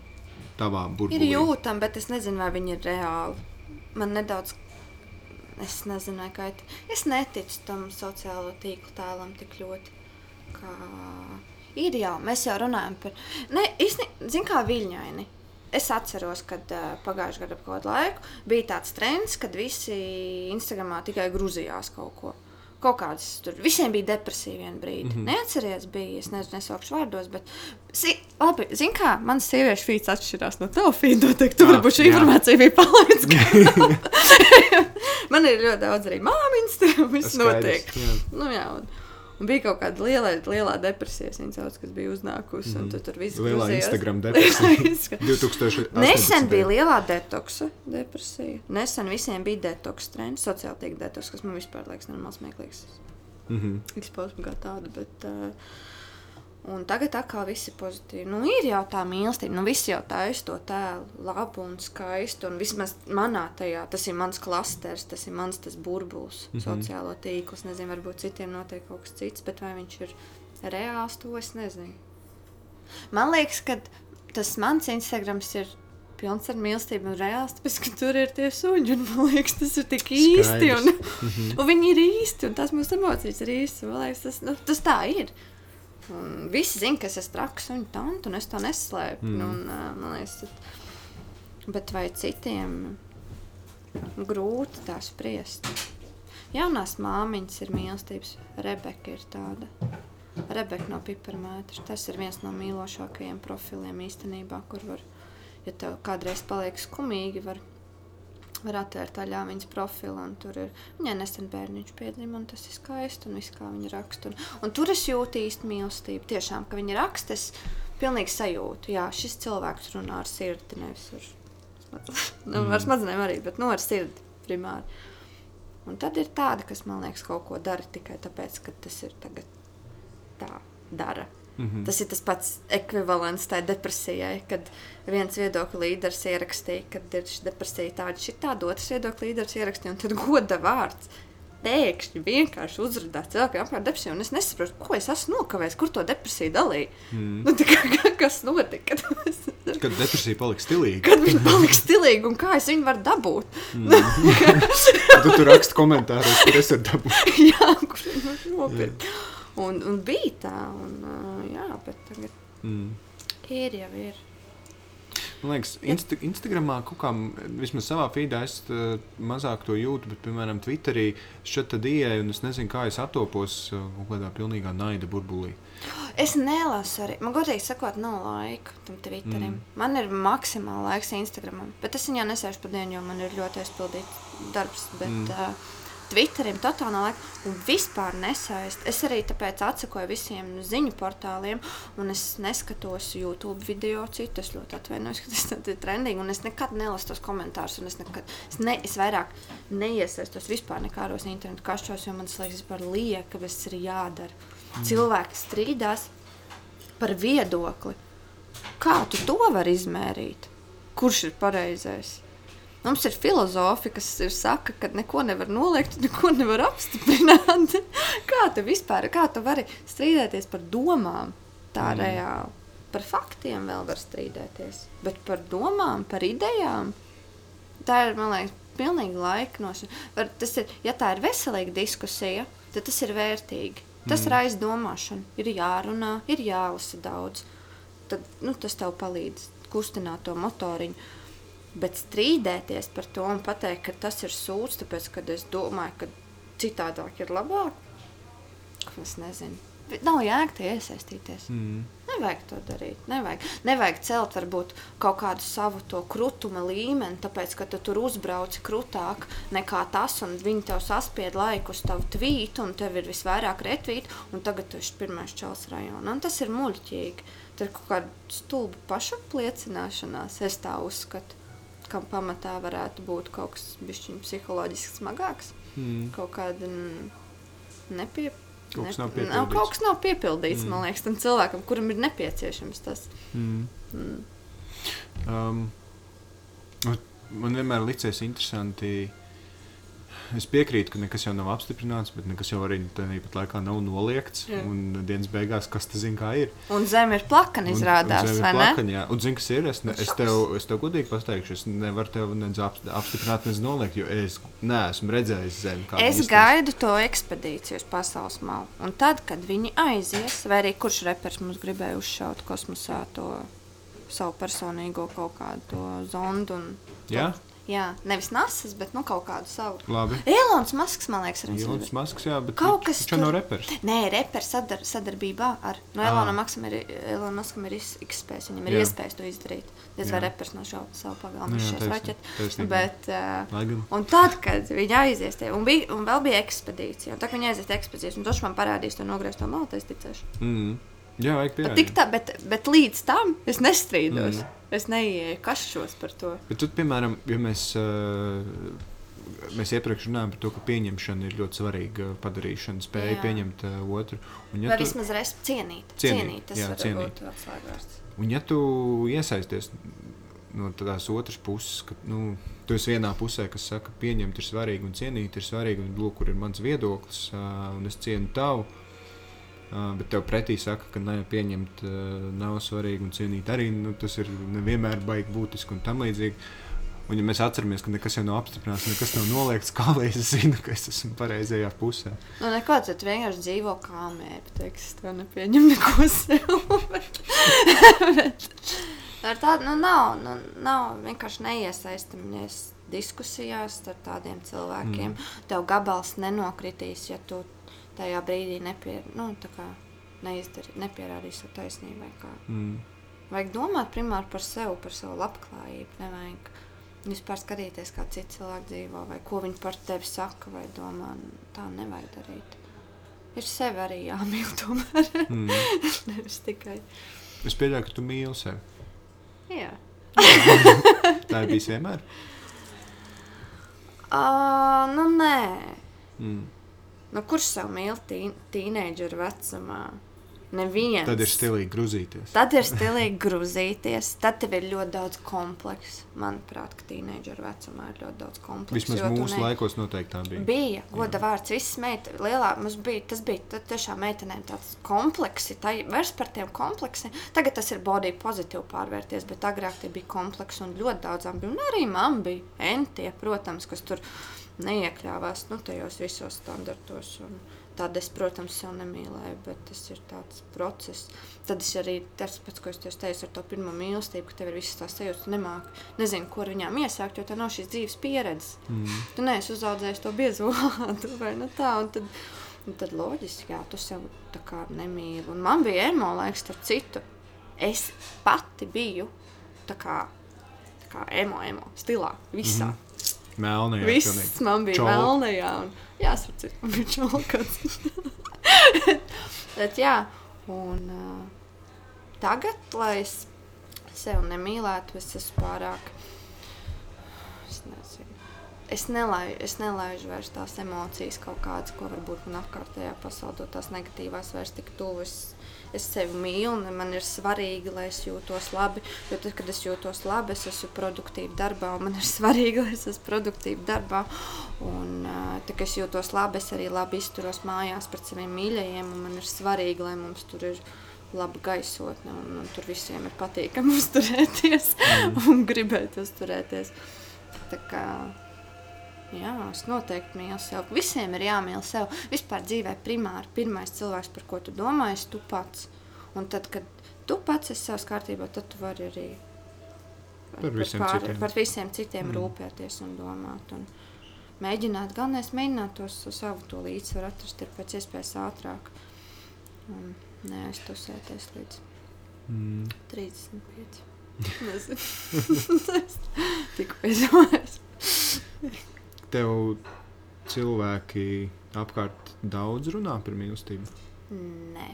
tavā burbulī? Ir jūtama, bet es nezinu, vai viņa ir reāla. Man nedaudz es nezinu, kā es neticu tam sociālo tīklu tēlam tik ļoti. Kā... Ir jau, mēs jau runājam par. Nē, īstenībā, zin kā viļņaini. Es atceros, kad uh, pagājušajā gadā, kaut kādu laiku, bija tāds trends, kad visi Instagramā tikai grūzījās kaut ko. Kaut kādas tur visiem bija depresija vienā brīdī. Mm -hmm. Neatceries, bija, es nezinu, nesaukšu vārdos, bet, si, labi, zini, kā manas sieviešu feeds atšķirās no tava feed. Noteikti, tu Ah, varbūt šī informācija bija palaidis. *laughs* Man ir ļoti daudz arī māmiņas, tur viss notiek. Jā. Nu, jā, un, un bija kaut kāda liela, lielā depresija, viņa sauc, kas bija uznākusi. Mm. Tur, tur viss. Lielā grūzījās. Instagram *laughs* depresija. Lielā 2018. Nesen bija lielā detoksa depresija. Nesen visiem bija detoks trends, sociāli tiek detoks, kas man vispār liekas normāls smieklīgs. Mm -hmm. Izpausme kā tāda, bet... Uh, Un tagad tā kā viss ir pozitīvi. Nu, ir jau tā mīlestība, nu, viss jau taisa to tēlu, labu un skaistu. Un vismaz manā tajā, tas ir mans klasters, tas ir mans tas burbulis, mm -hmm. sociālo tīklu. Es nezinu, varbūt citiem notiek kaut kas cits, bet vai viņš ir reāls, to es nezinu. Man liekas, ka tas mans Instagrams ir pilns ar mīlestību un reāls, tāpēc, ka tur ir tie suņi. Un, man liekas, tas ir tik īsti. Un, Mm -hmm. *laughs* un viņi ir īsti, un tās mūsu emocijas ir īstas. Man liekas, tas, nu, tas tā ir. Un visi zina, ka es esmu traks un tant, un es to neslēpu. Mm. Un, man liekas, tad, bet vai citiem grūti tā spriest? Jaunās māmiņas ir mīlestības. Rebeka ir tāda. Rebeka no piparmētra. Tas ir viens no mīlošākajiem profiliem īstenībā, kur var, ja tev kādreiz paliek skumīgi, var, var atvērt taļā viņas profilu. un Tur ir viņai nesen bērniņš piedzima, un tas ir skaisti. Un viss, kā viņa raksta. Un, un tur es jūtu īstu mīlestību. Tiešām, ka viņa raksta, es pilnīgi sajūtu, jā, šis cilvēks runā ar sirdi, nevis ar, *laughs* nu, ar smadzenēm arī, bet nu, ar sirdi primāri. Un tad ir tāda, kas man liekas, kaut ko dara tikai tāpēc, ka tas ir tagad tā dara. Mm -hmm. Tas ir tas pats ekvivalents tai depresijai, kad viens viedokļu līderis ierakstīja, ka ir šī depresija tāda, šī tāda, otrs viedokļu līderis ierakstīja, un tad goda vārds. Pēkšņi vienkārši uzrādījās cilvēkiem apkārt depresiju, un es nesaprotu, ko es esmu nokavējis, kur to depresiju dalīju. Mm. Nu, kā, *laughs* kas notika? *laughs* Kad depresija paliks stilīga, Kad viņi paliks stilīgi, un kā es viņu varu dabūt? *laughs* tad tu raksti komentāros, kur es varu dabūt. jā, kur viņi var nopirkt. Un, un bija tā, un uh, jā, bet tagad Mm. ir jau ir. Man liekas, Insta Instagramā kaut kā, vismaz savā feedā, es uh, mazāk to jūtu, bet, piemēram, Twitterī šeit tad ieeju, un es nezinu, kā es attopos uh, kaut kādā pilnīgā naida burbulī. Es nelasu arī. Man godīgi sakot, nav laika tam Twitterim. Mm. Man ir maksimāli laiks Instagramam, bet es viņā nesēžu pa dienu, jo man ir ļoti aizpildīts darbs. Bet mm. uh, Twitterim totāli nav laika un vispār nesaist. Es arī tāpēc atsakoju visiem ziņu portāliem, un es neskatos YouTube video citu. Es ļoti atvainojos, ka tas ir trendīgi, un es nekad nelasu tos komentārus. un Es, nekad, es, ne, es vairāk neiesaistos vispār nekādos internetu kašķos, jo man tas liekas, vispār lieka, bet tas ir jādara. Mm. Cilvēki strīdās par viedokli. Kā tu to vari izmērīt? Kurš ir pareizais? Mums ir filozofi, kas ir saka, ka neko nevar noliegt, neko nevar apstiprināt. *laughs* kā tu vispār, kā tu vari strīdēties par domām tā mm. reāli? Par faktiem vēl var strīdēties, bet par domām, par idejām, tā ir, man liekas, pilnīgi laika nošana. Tas ir, ja tā ir veselīga diskusija, tad tas ir vērtīgi. Tas mm. raisa domāšanu, ir jārunā, ir jālasa daudz. Tad, nu, tas tev palīdz kustināt to motoriņu. Bet strīdēties par to un pateikt, ka tas ir sūds, tāpēc, ka es domāju, ka citādāk ir labāk, es nezinu. Nav jēga tie iesaistīties. Mm. Nevajag to darīt. Nevajag, nevajag celt varbūt kaut kādu savu to krutuma līmeni, tāpēc, ka tu tur uzbrauci krutāk nekā tas, un viņi tev saspied laiku uz tavu tvītu, un tev ir visvairāk retvītu, un tagad tu esi pirmais čels rajonā. Un tas ir muļķīgi. Tā ir kaut kāda stulba pašapliecināšanās, es tā uzskatu, kam pamatā varētu būt kaut kas bišķiņ psiholoģiski smagāks, Mm. kaut kāda nepie... Kaut kas nep- nav piepildīts. Nav, kaut kas nav piepildīts, Mm. man liekas, tam cilvēkam, kuram ir nepieciešams tas. Mm. Mm. Um, man vienmēr licies interesanti es piekrītu, ka nekas jau nav apstiprināts, bet nekas jau arī tāpat laikā nav noliegts. Jā. Un dienas beigās, kas tas zina, kā ir. Un zeme ir plakana, izrādās, un, un ir ne? plakaņa, jā. Un zini, kas ir? Es, ne, es, tev, es tev godīgi pateikšu, es nevaru tev nedz ap- apstiprināt, nedz noliegt, jo es neesmu redzējis zemi. Es izskatās. gaidu to ekspedīciju uz pasaules malu. Un tad, kad viņi aizies, vai arī kurš reperis mums gribēja uzšaut kosmosā to savu personīgo kaut kādu zondu. Un, Jā? Jā, nevis nasas, bet nu, kaut kādu savu. Labi. Elonas Masks, man liekas, arī Ilons Masks, jā, bet Kaut viņš- kas viņš tur- reperis. Nē, reperis sadar, sadarbībā ar no Ā. Elonas Maskam ir, Elona Maskam ir iz- iespējas. Viņam ir Jā. iespējas to izdarīt. Diez vai reperis nav šaubu savu pagalmu, viņš šos taisnība. Bet, uh. Un tad, kad viņi aizies, tie, un, bija, un vēl bija ekspedīcija, un tad, kad viņi aizies ekspedīcijā, un tas man parādīs to nogriezto maltu, es ticēšu. Mm. Jā, vajag Bet, tik pierādīt. tā, bet, bet līdz tam es nestrīdos. Mm. Es neieju kašķos par to. Bet, tu, piemēram, ja mēs, uh, mēs iepriekš runājām par to, ka pieņemšana ir ļoti svarīga padarīšana, spēja Jā. pieņemt uh, otru. Un, Ja Vai tu, vismaz res, cienīt. Cienīt, Cienīt, tas jā, var cienīt. būt atslēgvārds. un ja tu iesaisties no tās otras puses, ka nu, tu esi vienā pusē, kas saka, ka pieņemt ir svarīgi un cienīt ir svarīgi, un lūk, kur ir mans viedoklis, uh, un es cienu tavu. Uh, bet tev pretī saka, ka ne, pieņemt uh, nav svarīgi un cienīt arī nu, tas ir nevienmēr baigi būtiski un tam līdzīgi. Un, ja mēs atceramies, ka nekas jau nav apstiprināts, nekas nav noliegts, kā lai es zinu, ka es esmu pareizajā pusē. Nu, neko, tad vienkārši dzīvo kā mēģi. Teiks, to nepieņem neko sev. bet, *laughs* ar tādu, nu, nav, nu, nav vienkārši neiesaistamies diskusijās ar tādiem cilvēkiem. Mm. Tev gabals nenokritīs, ja tu tajā brīdī nepier, nu, tā kā neizdari, nepierādīsi savu taisnību. Mm. Vajag domāt primāri par sevi, par savu labklājību. Nevajag vispār skatīties, kā citi cilvēki dzīvo, vai ko viņi par tevi saka, vai domā. Tā nevajag darīt. Ir sevi arī jāmīl, *laughs* tomēr. Mm. *laughs* Nevis tikai. Es pieļauju, ka tu mīli sevi. Jā. *laughs* Tā ir bijis vienmēr. Uh, nu, nē. Mm. Nu, kurš sev mīl tī, tīneģeru vecumā? Neviens. Tad ir stilīgi grūzīties. Tad ir stilīgi grūzīties. Tad tev ir ļoti daudz kompleksu. Manuprāt, ka tīneģeru vecumā ir ļoti daudz kompleksu. Vismaz mūsu laikos noteikti tā bija. Bija goda vārds, visas meitenes, lielā mums bija. Tas bija tiešām meitenēm tāds komplekss, tā ir vairs par tiem kompleksiem. Tagad tas ir body pozitīvi pārvērties, bet agrāk tie bija kompleksi un ļoti daudzām bija. Un arī man bija entie, protams, kas tur neiekļāvās nu, tajos visos standartos. Un Tad es, protams, sev nemīlēju, bet tas ir tāds process. Tad es arī tas pats, ko es teicu, ar to pirmo mīlestību, ka tev ir visas tās sajūtas, nemāki. Nezinu, kur viņām iesākt, jo tā nav šīs dzīves pieredzes. Mm. Tu neesi uzaudzējis to biezo vārdu, vai ne tā? Un tad, un tad loģiski, jā, tu sev tā kā nemīli. Un man bija emo laiks, starp citu. Es pati biju tā kā, tā kā emo, emo stilā, visā. Mm -hmm. Melnē, jā, Viss pilnīgi. man bija Čolka. melnajā. Un, jā, sapratu, man bija čolkats. *laughs* Bet jā, un uh, tagad, lai es sev nemīlētu, es esmu pārāk. Es nezinu. Es nelaižu, es nelaižu vairs tās emocijas, kaut kādas, ko varbūt man apkārtējā pasaulē, tās negatīvās vairs tik tuvu. Es, es sevi mīlu, un man ir svarīgi, lai es jūtos labi. Jo tad, kad es jūtos labi, es esmu produktīva darbā, un man ir *laughs* svarīgi, lai es esmu produktīva darbā. Un, kad es jūtos labi, es arī labi izturos mājās pret saviem mīļajiem, un man ir svarīgi, lai mums tur ir laba gaisotne, un, un tur visiem ir patīkami *laughs* uzturēties un gribēt uzturēties. Tā kā, jā, es noteikti mīlu sevi. Visiem ir jāmīl sevi. Vispār dzīvē primāri pirmais cilvēks, par ko tu domā, ir tu pats. Un tad, kad tu pats esi savs kārtībā, tad tu vari arī Par visiem citiem. par visiem citiem Mm. rūpēties un domāt. Un mēģināt, galvenais mēģināt tos savu to līdzsvaru atrast ir pēc iespējas ātrāk. Un neaiztusēties līdz Mm. 35. Nezinu. *laughs* *laughs* Tikko aizdomājos. *laughs* Tev cilvēki apkārt daudz runā par mīlestību. Nē.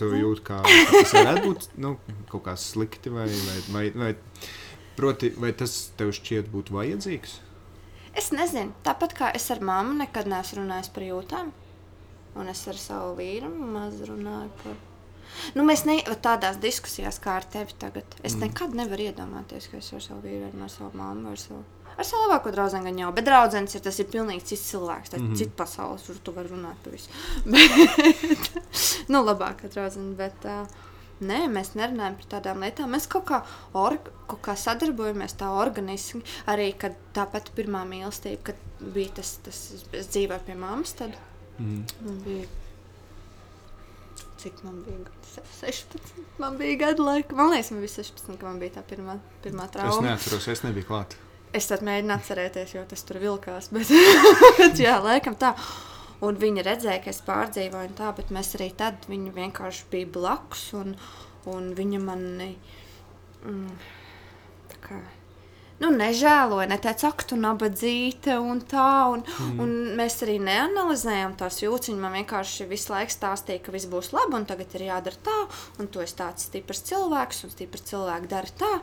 Tu jūti, kā tas varētu būt nu, kaut kā slikti, vai, vai, vai, vai, proti, vai tas tev šķiet būt vajadzīgs? Es nezinu, tāpat kā es ar mammu nekad neesmu runājis par jūtām, un es ar savu vīru maz runāju par. Nu, mēs ne tādās diskusijās kā ar tevi tagad. Es Mm. nekad nevaru iedomāties, ka es ar savu vīru, ar savu mammu, ar savu. Ar savu labāko draugu gan jau, bet draugs ir tas ir pilnīgi cits cilvēks, tas ir mm -hmm. cits pasaules, kur tu vari runāt par visu. *laughs* bet, nu, labākā draudzene, bet. Uh, Nē, mēs nerunājam par tādām lietām. Mēs kaut kā, or, kaut kā sadarbojamies tā organiski. Arī kad tāpat pirmā mīlestība, kad bija tas, tas es dzīvoju pie mammas, tad mm. man bija cik man bija gadi? 16. Man bija gadi laika. Man liekas, man bija 16, kad man bija tā pirmā, pirmā trauma. Es neatceros, es nebiju klāt. Es tad mēģināju atcerēties, jo tas tur vilkās. *laughs* Bet, bet jā, laikam tā. Un viņa redzēja, ka es pārdzīvoju, tā, bet mēs arī tad viņa vienkārši bija blakus. Un, un viņa mani mm, kā, nu, nežēloja, neteica, ak, tu nabadzīte un tā. Un, mm. un mēs arī neanalizējām tās jūtas. Viņa man vienkārši visu laiku stāstīja, ka viss būs labi, un tagad ir jādara tā, un tu esi tāds stiprs cilvēks, un stiprs cilvēks dara tā.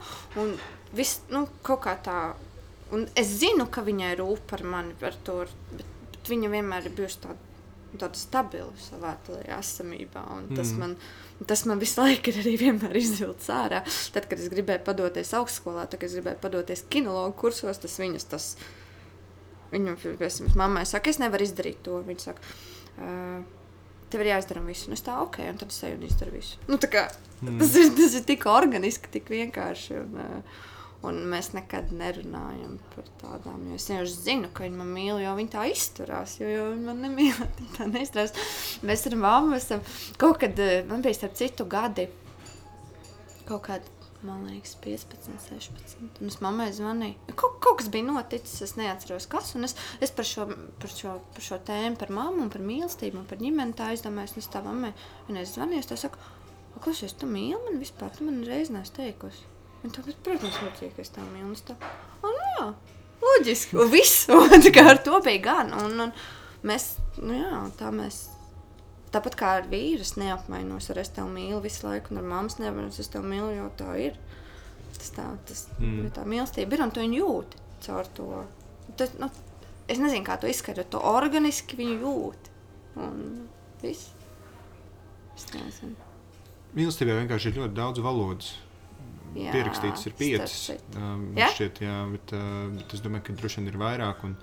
Un viss, nu, kaut kā tā. Un es zinu, ka viņai rūp par mani, par to, bet, bet viņa vienmēr ir bijusi tāda, tāda stabila savā esamībā. Tas mm. man Tas man visu laiku ir arī vienmēr izvilcis ārā. Tad, kad es gribēju padoties augstskolā, tad, kad es gribēju padoties kinologu kursos, tas viņas tas. Viņam, piemēram, mammai saka, es nevaru izdarīt to. Viņa saka, tev ir jāizdara visu. Un es tā, ok, un tad es eju un izdaru visu. Nu, kā, mm. tas, ir, tas ir tik organiski, tik vienkārši. Un, uh, Un mēs nekad nerunājam par tādām. Es vienkārši zinu, ka viņa man mīl, jo viņa tā izturās. Jo, jo viņa man nemīl, *laughs* tā neizturās. Mēs ar mammu esam kaut kad, eh, man bija starp citu gadi, kaut kādi, man liekas, 15, 16. Un es mammai zvanīju. Kaut, kaut kas bija noticis, es neatceros, kas. Un es, es par, šo, par, šo, par šo tēmu, par mammu, par mīlestību un par ģimeni tā aizdomājos. Un es tā mammai, es zvanīju, es tā saku, klausies, tu mīli man vispār, tu man reiz neesi teikusi. Un tagad, protams, loģiski, ka es tā mīlu. Tā, oh, nu jā, loģiski. Un viss. *laughs* Un kā ar to bija gan. Un, un mēs, nu jā, tā mēs. Tāpat kā ar vīru, es neapmainos ar es tevi mīlu visu laiku, un ar mammas nevaru, es tevi mīlu, jo tā ir. Tas tā, tas, mm. tā mīlestība ir, un tu viņu jūti caur to. Tas, nu, es nezinu, kā to izskaidrot, to organiski viņu jūti. Un viss. Es nezinu. Mīlestībā vienkārši ir ļoti daudz valodas jā, pierakstītas ir piecas. Um, ja? šķiet, jā, bet, uh, bet es domāju, ka droši vien ir vairāk. Un,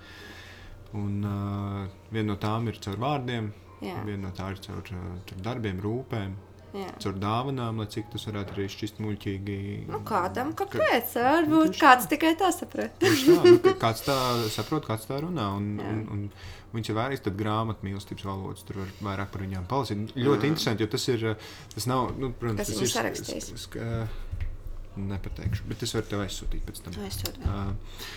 un uh, viena no tām ir caur vārdiem, jā. viena no tām ir caur, caur darbiem, rūpēm. Jā. Caur dāvanām, lai cik tas varētu arī šķist muļķīgi. Nu, kādam, kāpēc? Ka, Varbūt kāds tā, tikai tā saprot. tā, nu, kāds tā saprot, kāds tā runā. Un, un, un, viņš ir vērts tad grāmatu mīlestības valodas. Tur var vairāk par viņām palasīt. Ļoti mm. interesanti, jo tas ir. Tas nav, nu, protams, Kas tas ir sarakstījis. Nepateikšu, bet es varu tev aizsūtīt pēc tam. Aizsūt, uh,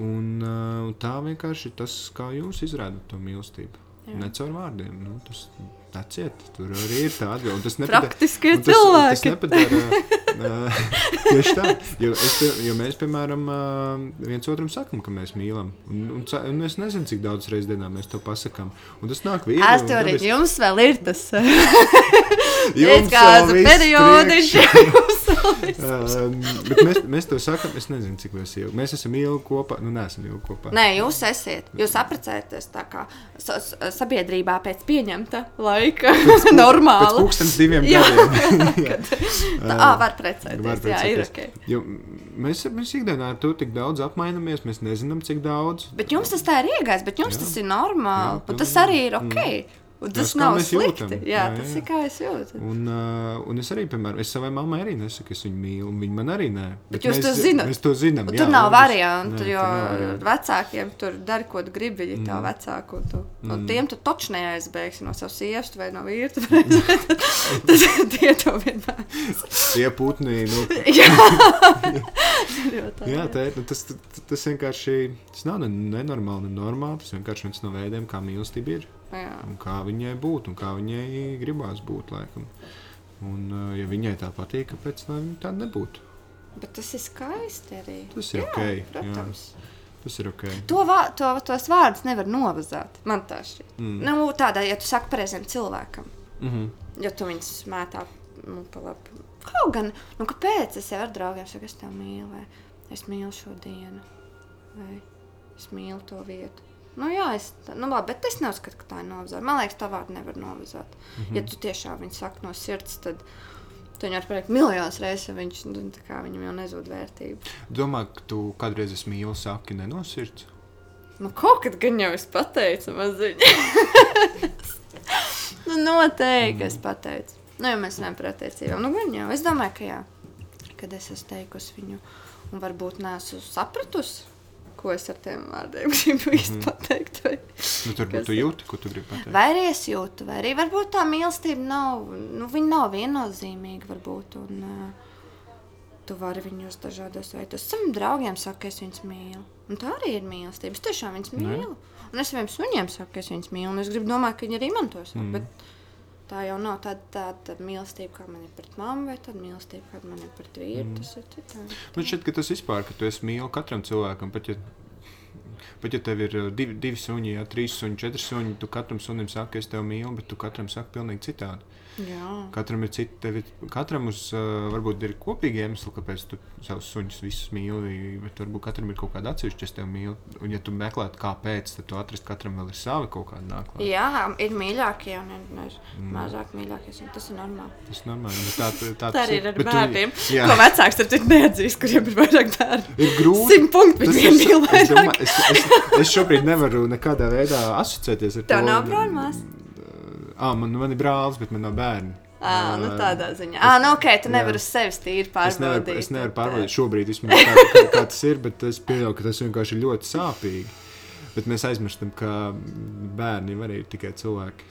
un uh, tā vienkārši ir tas, kā jūs izrādat to mīlestību. Jā. Ne caur vārdiem. Nu, tas neciet, tur arī ir tā atbilde. Tas nepadara, Praktiskie tas, cilvēki. Tas nepadara, uh, *laughs* tieši tā. Jo, es, jo mēs, piemēram, viens otram sakam, ka mēs mīlam. Un, un, un es nezinu, cik daudz reizes dienā mēs to pasakām. Un tas nāk viegli. Es to arī jums vēl ir tas. *laughs* Jums kādu periodišu um, bet mēs, mēs to sakām, es nezinu, cik mēs ilgi. Mēs esam ilgi kopā, nu neesam ilgi kopā. Nē, jūs esat, jūs apprecēties tā kā sabiedrībā pēc pieņemta laika. Pēc, normāli. Pūkstens diviem gadiem. *laughs* *laughs* jā, tā var precēties, var precēties. jā, ir ok. Jo mēs, mēs ikdienā ar to tik daudz apmainamies, mēs nezinām, cik daudz. Bet jums tas tā ir iegājis, bet jums jā. tas ir normāli, jā, un tas arī ir ok. Mm. Un tas tas nav slikti. Jā, jā, jā, tas ir kā es jūtu. Un, uh, un es arī, piemēram, es savai mammai arī nesaku, es viņu mīlu, un viņa man arī nē. Bet, bet jūs mēs, to zināt. Mēs to zinām. Un jā, tur nav variantu, jo variantu. vecākiem tur dari, ko gribi, ja mm. tā vecāku. Tu, mm. Un tiem tu taču neaizbēgsi no savas sievas vai no vīra. *laughs* Tas tie to vienmēr. *laughs* Tie putni. Nu. *laughs* jā. jā, tā ir. Nu, tas, tas, tas vienkārši tas nav nenormāli, nenormāli. Tas vienkārši viens no veidiem, kā mīlestība ir. Kā viņai būt un kā viņai gribās būt. Laikam. Un, uh, ja viņai tā patīk, kāpēc viņa tāda nebūtu? Bet tas ir skaisti arī. Tas ir jā, ok. Protams. Jā. Tas ir ok. To, vā, to tos vārdus nevar novazāt. Man tā šķiet. Mm. Nu, tādā, ja tu saki pareizam cilvēkam, mm -hmm. jo tu viņus mētā nu, pa labi. Kaut gan, nu, kāpēc es jau ar draugiem saku, es tev mīlu, vai es mīlu šo dienu, vai es mīlu to vietu. Nu, jā, es, nu, labi, bet es neuzskatu, ka tā ir novazāta. Man liekas, tā vārdu nevar novazāt. Mm -hmm. Ja tu tiešām viņu saki no sirds, tad Tu viņu pateikt miljonus reizes, ja viņš nu, viņam jau nezūd vērtība. Domā, ka tu kādreiz esi mīlis, saki, nenosirds. Nu, kaut kad gan jau es pateicu, maziņi. *laughs* nu, noteikti es pateicu. Nu, ja mēs runājam par attiecībām, nu, gan jau. Es domāju, ka jā. Kad es esmu teikusi viņu, un varbūt neesmu sapratusi, ko es ar tiem vārdiem *laughs* gribu īsti pateikt. Vai, Nu, tur Kas tu jūti, ko tu gribi pateikt. vai arī es jūtu, vai arī varbūt tā mīlestība nav, nu, viņa nav viennozīmīga, varbūt. Un, uh, tu vari viņus dažādos veidos. Saviem draugiem saka, ka es viņus mīlu. Un tā arī ir mīlestība. Es tiešām viņus Nē. mīlu. Un es saviem suņiem saku, ka es viņus mīlu. Un es gribu domāt, ka viņi arī man to saka. Mm. Mm. Bet tā jau nav tāda, tāda mīlestība, kā man ir pret mammu, vai tāda mīlestība, kāda man ir pret vīru. Mm. Tas ir citādi. Man šķiet, ka tas vispār, ka tu esi mīl katram cilvēkam, pat ja, pat ja tev ir uh, divi, divi suņi, ja, trīs suņi, četri suņi, tu katram sunim saki, es tevi mīlu, bet tu katram saki pilnīgi citādi. Jā. Katram ir cits, tev ir, katram uz, uh, varbūt ir kopīgi iemesli, kāpēc tu savus suņus visus mīli, bet varbūt katram ir kaut kāda atsevišķa, es tevi mīlu. Un, ja tu meklētu, kāpēc, tad tu atrast, katram vēl ir savi kaut kādi nākotnē. Jā, ir mīļākie un ir, ir mm. mazāk mīļākie. Tas ir normāli. Tas ir normāli. bet Tā, tā, tā, Tā arī ir. ar Bet tu- bērniem. Jā, Ko vecāks ar citu neatzīst, kuriem ir vairāk bērnu. ir grūti. Simt punktu Tas viņiem ir- mīl es, vairāk. domāju, es, es, es šobrīd nevaru nekādā veidā asociēties ar to. Tev nav brāļmās? Ah, man, man ir brālis, bet man nav bērni. À, nu Ā, tādā ziņā. Ah, nu ok, tu nevari uz sevis tīri Es pārbaudīt. nevaru, es nevaru pārbaudīt šobrīd, vismaz, kā, kā, kā tas ir, bet es pieļauju, ka tas vienkārši ir ļoti sāpīgi. Bet mēs aizmirstam, ka bērni arī ir tikai cilvēki.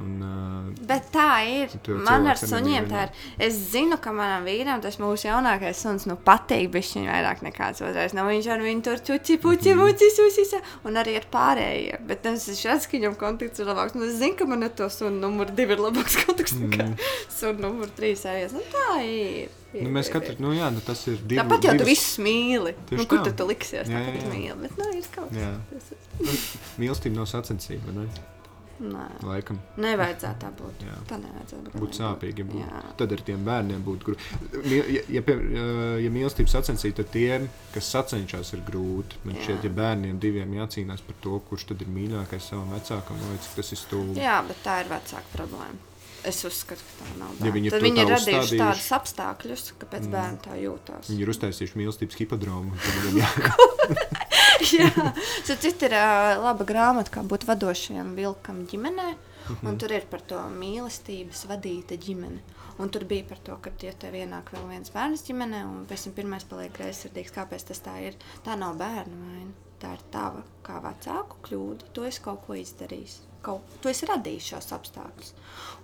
Un, uh, Bet tā ir. Tu Man ar suņiem tā ir. Es zinu, ka manam vīram tas mūsu jaunākais suns nu, patīk. Viņš vairāk nekā otrais. Nu, viņš ar viņu tur čuči, puķi, puķi, puķi, un arī ar pārējiem. Bet nu, es redzu, ka viņam kontakts ir labāks. Nu, es zinu, ka man ar to sunu numuru divi ir labāks *laughs* kontakts nekā Mm. sunu numuru trīs. Arī. Nu, tā ir. nu, mēs ir. nu jā, nu, tas ir divi. Tāpat jau tu divas- visus mīli. Tieši Nu, kur tā. tu, tu liksies? Jā, Jā, jā, jā. Bet, nu, ir kaut kas. Ir- Mīlestība nav sacensība, ne? Nē, Laikam. nevajadzētu tā būt. Jā. Tā nevajadzētu būt. Būtu sāpīgi, ja būtu. Jā. Tad ar tiem bērniem būtu grūti. Ja, ja, pie- ja mīlestības sacensība, tad tiem, kas sacenšas, ir grūti. Man Jā. šķiet, ja bērniem diviem jācīnās par to, kurš tad ir mīļākais savam vecākam, liekas, ka tas ir stulbi. Jā, bet tā ir vecāka problēma. Es uzskatu, ka tā nav. Ja viņi ir viņi ir radījuši tādus apstākļus, kāpēc mm. bērni tā jūtas. Viņi ir uztaisījuši mīlestības hipodromu. *laughs* jā- *laughs* tas ir uh, laba grāmata, kā būt vadošajam vilkam ģimenē. Mhm. Un tur ir par to mīlestības vadīta ģimene. Un tur bija par to, ka, ja tev ienāk vēl viens bērns ģimenē, un pēc tam pirmais paliek greizsirdīgs, kāpēc tas tā ir. Tā nav bērnu vaina. Tā ir tava kā vecāku kļūda. Tu esi kaut ko izdarījis. Kaut, tu esi radījis šos apstākļus.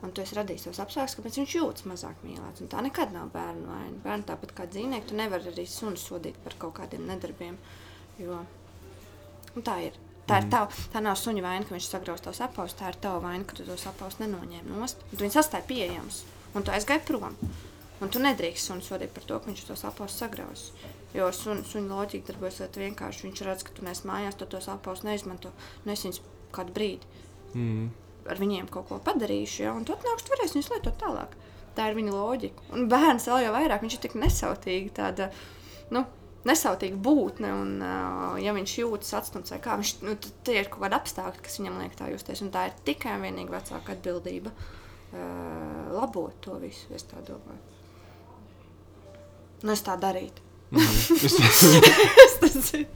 Un tu esi radījis tos apstākļus, kāpēc viņš jūtas mazāk mīlēts. Un tā nekad nav bērnu vaina. Bērni tāpat kā dzīvnieki, tu nevari arī sunu sodīt par kaut kādiem nedarbiem. Jo Un tā ir. Tā, ir tava, tā nav suņa vaina, ka viņš sagrauž tos apavus. Tā ir tava vaina, ka tu tos apavus nenoņēmi nost. Tu viņus atstāji pieejamus, un tu aizgāji prom. Un tu nedrīkst sunu sodīt par to, ka viņš tos apavus sagrauž. Jo sun, suņa loģika darbojas vienkārši. Viņš redz, ka tu nes mājās, tu tos apavus neizmanto. Un es viņus kādu brīdi Mm. ar viņiem kaut ko padarīšu, ja, un tu atnāksi, tu varēsi viņus lietot tālāk. Tā ir viņa loģika. Un bērns vēl jau vairāk, viņš ir tik nesautīgi, tāda, nu, nesautīga būtne, un uh, ja viņš jūtas atstumts vai kā, viņš, nu, tad tie ir kaut kādi apstākļi, kas viņam liek tā justies, un tā ir tikai un vienīgi vecāka atbildība uh, labot to visu, es tā domāju. Nu, es tā darītu. *laughs* Es- *laughs* es, tas ir-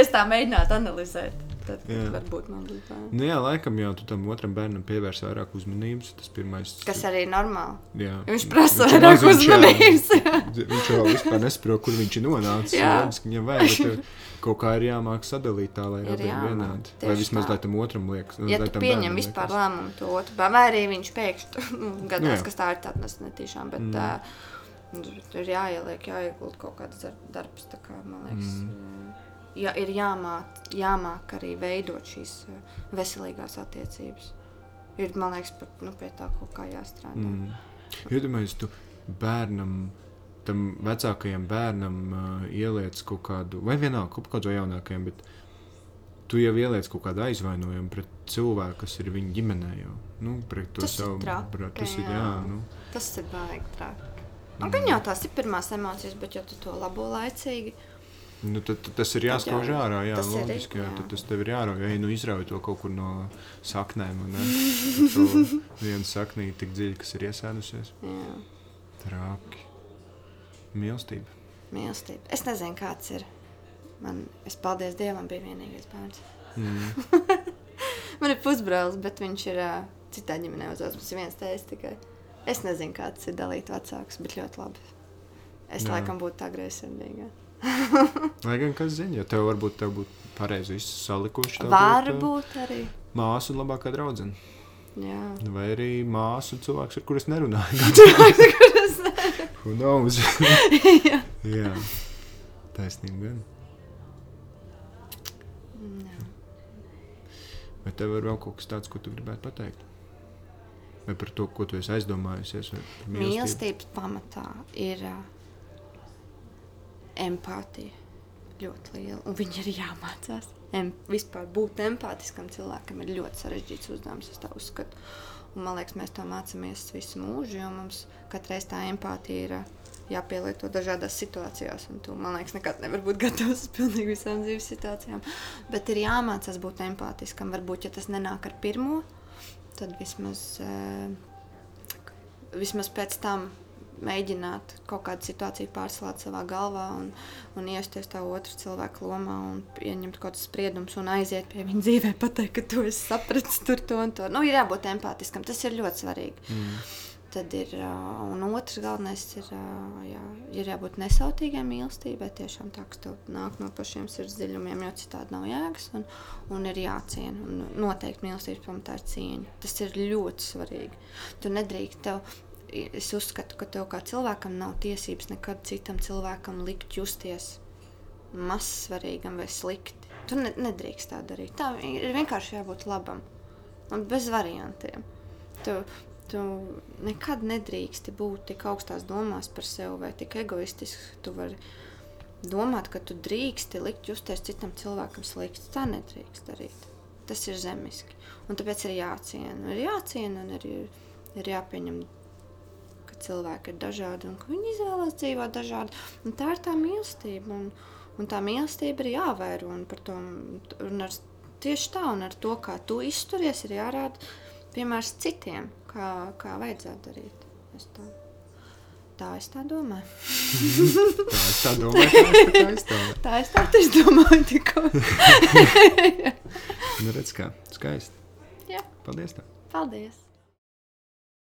es tā mēģinātu analizēt. Tad, Jā. varbūt man būtu bērni. Nu, jā, laikam jau tu tam otram bērnam pievērsi vairāk uzmanības. Tas pirmais. Kas arī ir normāli. Jā. Viņš prasa Viņš ir vairāk uzmanības. jā. Viņš jau vispār nesaprot, kur viņš ir nonācis. Jā. Loģiski, Viņam vajag, tev kaut kā ir jāmāk sadalīt tā, lai jāmāk, vienādi. Vai vismaz tā. lai tam otram liekas. Ja tu pieņem vispār lēmumu to otru, bērnu, vai arī viņš pēkšņi nu, *laughs* gadās, kas tā ir tāda netīšām, bet Mm. mm. uh, tur ir jāieliek, jāiegūt kaut kāds dar- darbs, kā, man liekas. Mm. Mm. Ja, ir jāmāk, jāmāk arī veidot šīs uh, veselīgās attiecības. Ir, man liekas, pat, nu, pie tā kaut kā jāstrādā. Mm. Mm. Iedomājieties, tu bērnam, tam vecākajam bērnam uh, ieliec kaut kādu, vai vienalga, kaut kādu jaunākajam, bet tu jau ieliec kaut kādu aizvainojumu pret cilvēku, kas ir viņa ģimenē jau. Nu, pret to Tas savu bra- Tas ir, jā. jā, nu. Tas ir baigi traki. Un Mm. gan jau tās ir pirmās emocijas, bet ja tu to labo laicīgi, Nu, tad, tad tas ir jāskauž jā, ārā, jā, tas ir, loģiski, jā, jā. tad tas tev ir jārauj, ja nu izrauj to kaut kur no saknēm, to *laughs* vienu saknī tik dziļi, kas ir iesēdusies. jā. Traki. Mīlestība. Mīlestība. Es nezinu, kāds ir. Man, es paldies Dievam, bija vienīgais bērns. Mm. *laughs* Man ir pusbrālis, bet viņš ir uh, citā ģimenē uzaugusi. Mums ir viens tēvs tikai. Es nezinu, kāds ir dalīt vecāks, bet ļoti labi. Es Jā. laikam būtu tā greizsirdīga. *laughs* Lai gan kas zina, jo tev varbūt tev būtu pareizi viss salikuši. Varbūt arī. būtu Māsu un labākā draudzene. Jā. Vai arī māsu cilvēks, ar kuriem nerunāju. *laughs* Kuras ne- Who knows? *laughs* Jā. Jā, taisnība gan. Vai tev ir vēl kaut kas tāds, ko tu gribētu pateikt? Vai par to, ko tu esi aizdomājusies? Mīlestības pamatā ir uh, empātija ļoti liela. Un viņi ir jāmācās. Em, vispār būt empātiskam cilvēkam ir ļoti sarežģīts uzdevums, es tā uzskatu. Un, man liekas, mēs to mācāmies visu mūžu, jo mums katrai tā empātija ir uh, jāpielieto dažādās situācijās. Tu, man liekas, nekad nevar būt gatavs pilnīgi visām dzīves situācijām. Bet ir jāmācās būt empātiskam. Varbūt, ja tas nenāk ar pirmo, tad vismaz, uh, vismaz pēc tam mēģināt kaut kādu situāciju pārslēgt savā galvā un, un iesties tā otra cilvēka lomā un pieņemt kaut kādus spriedumus un aiziet pie viņa dzīvē, pateikt, ka tu esi sapratis tur to un to. Nu, ir jābūt empātiskam, tas ir ļoti svarīgi. Mm. Tad ir, uh, un otrs galvenais ir, uh, jā, ir jābūt nesautīgai mīlestībai, tiešām tā, kas tev nāk no pašiem sirds dziļumiem, jo citādi nav jēgas, un, un ir jāciena. Un noteikti mīlestības pamatā ir cieņa. Tas ir ļoti svarīgi. Tu nedrīkst tev, es uzskatu, ka tev kā cilvēkam nav tiesības nekad citam cilvēkam likt justies mazsvarīgam vai slikti. Tu ne, nedrīkst tā darīt. Tā ir vienkārši jābūt labam un bez variantiem. Tu, tu nekad nedrīksti būt tik augstās domās par sevi vai tik egoistisks. Tu vari domāt, ka tu drīksti likt justies citam cilvēkam slikti. Tā nedrīkst darīt. Tas ir zemiski. Un tāpēc ir jāciena. Ir jāciena un ir, ir jāpieņem, ka cilvēki ir dažādi un ka viņi izvēlas dzīvot dažādi. Un tā ir tā mīlestība. Un, un tā mīlestība ir jāvēro. Un par to un ar, tieši tā, un ar to, kā tu izturies, ir jārāda piemērs citiem, kā, kā vajadzētu darīt. Es tā, tā es tā domāju. *laughs* Tā es tā domāju, tā es tā. Tā es tā *laughs* es domāju tikko. *laughs* Nu, redz kā, skaisti. Jā. Paldies tev! Paldies!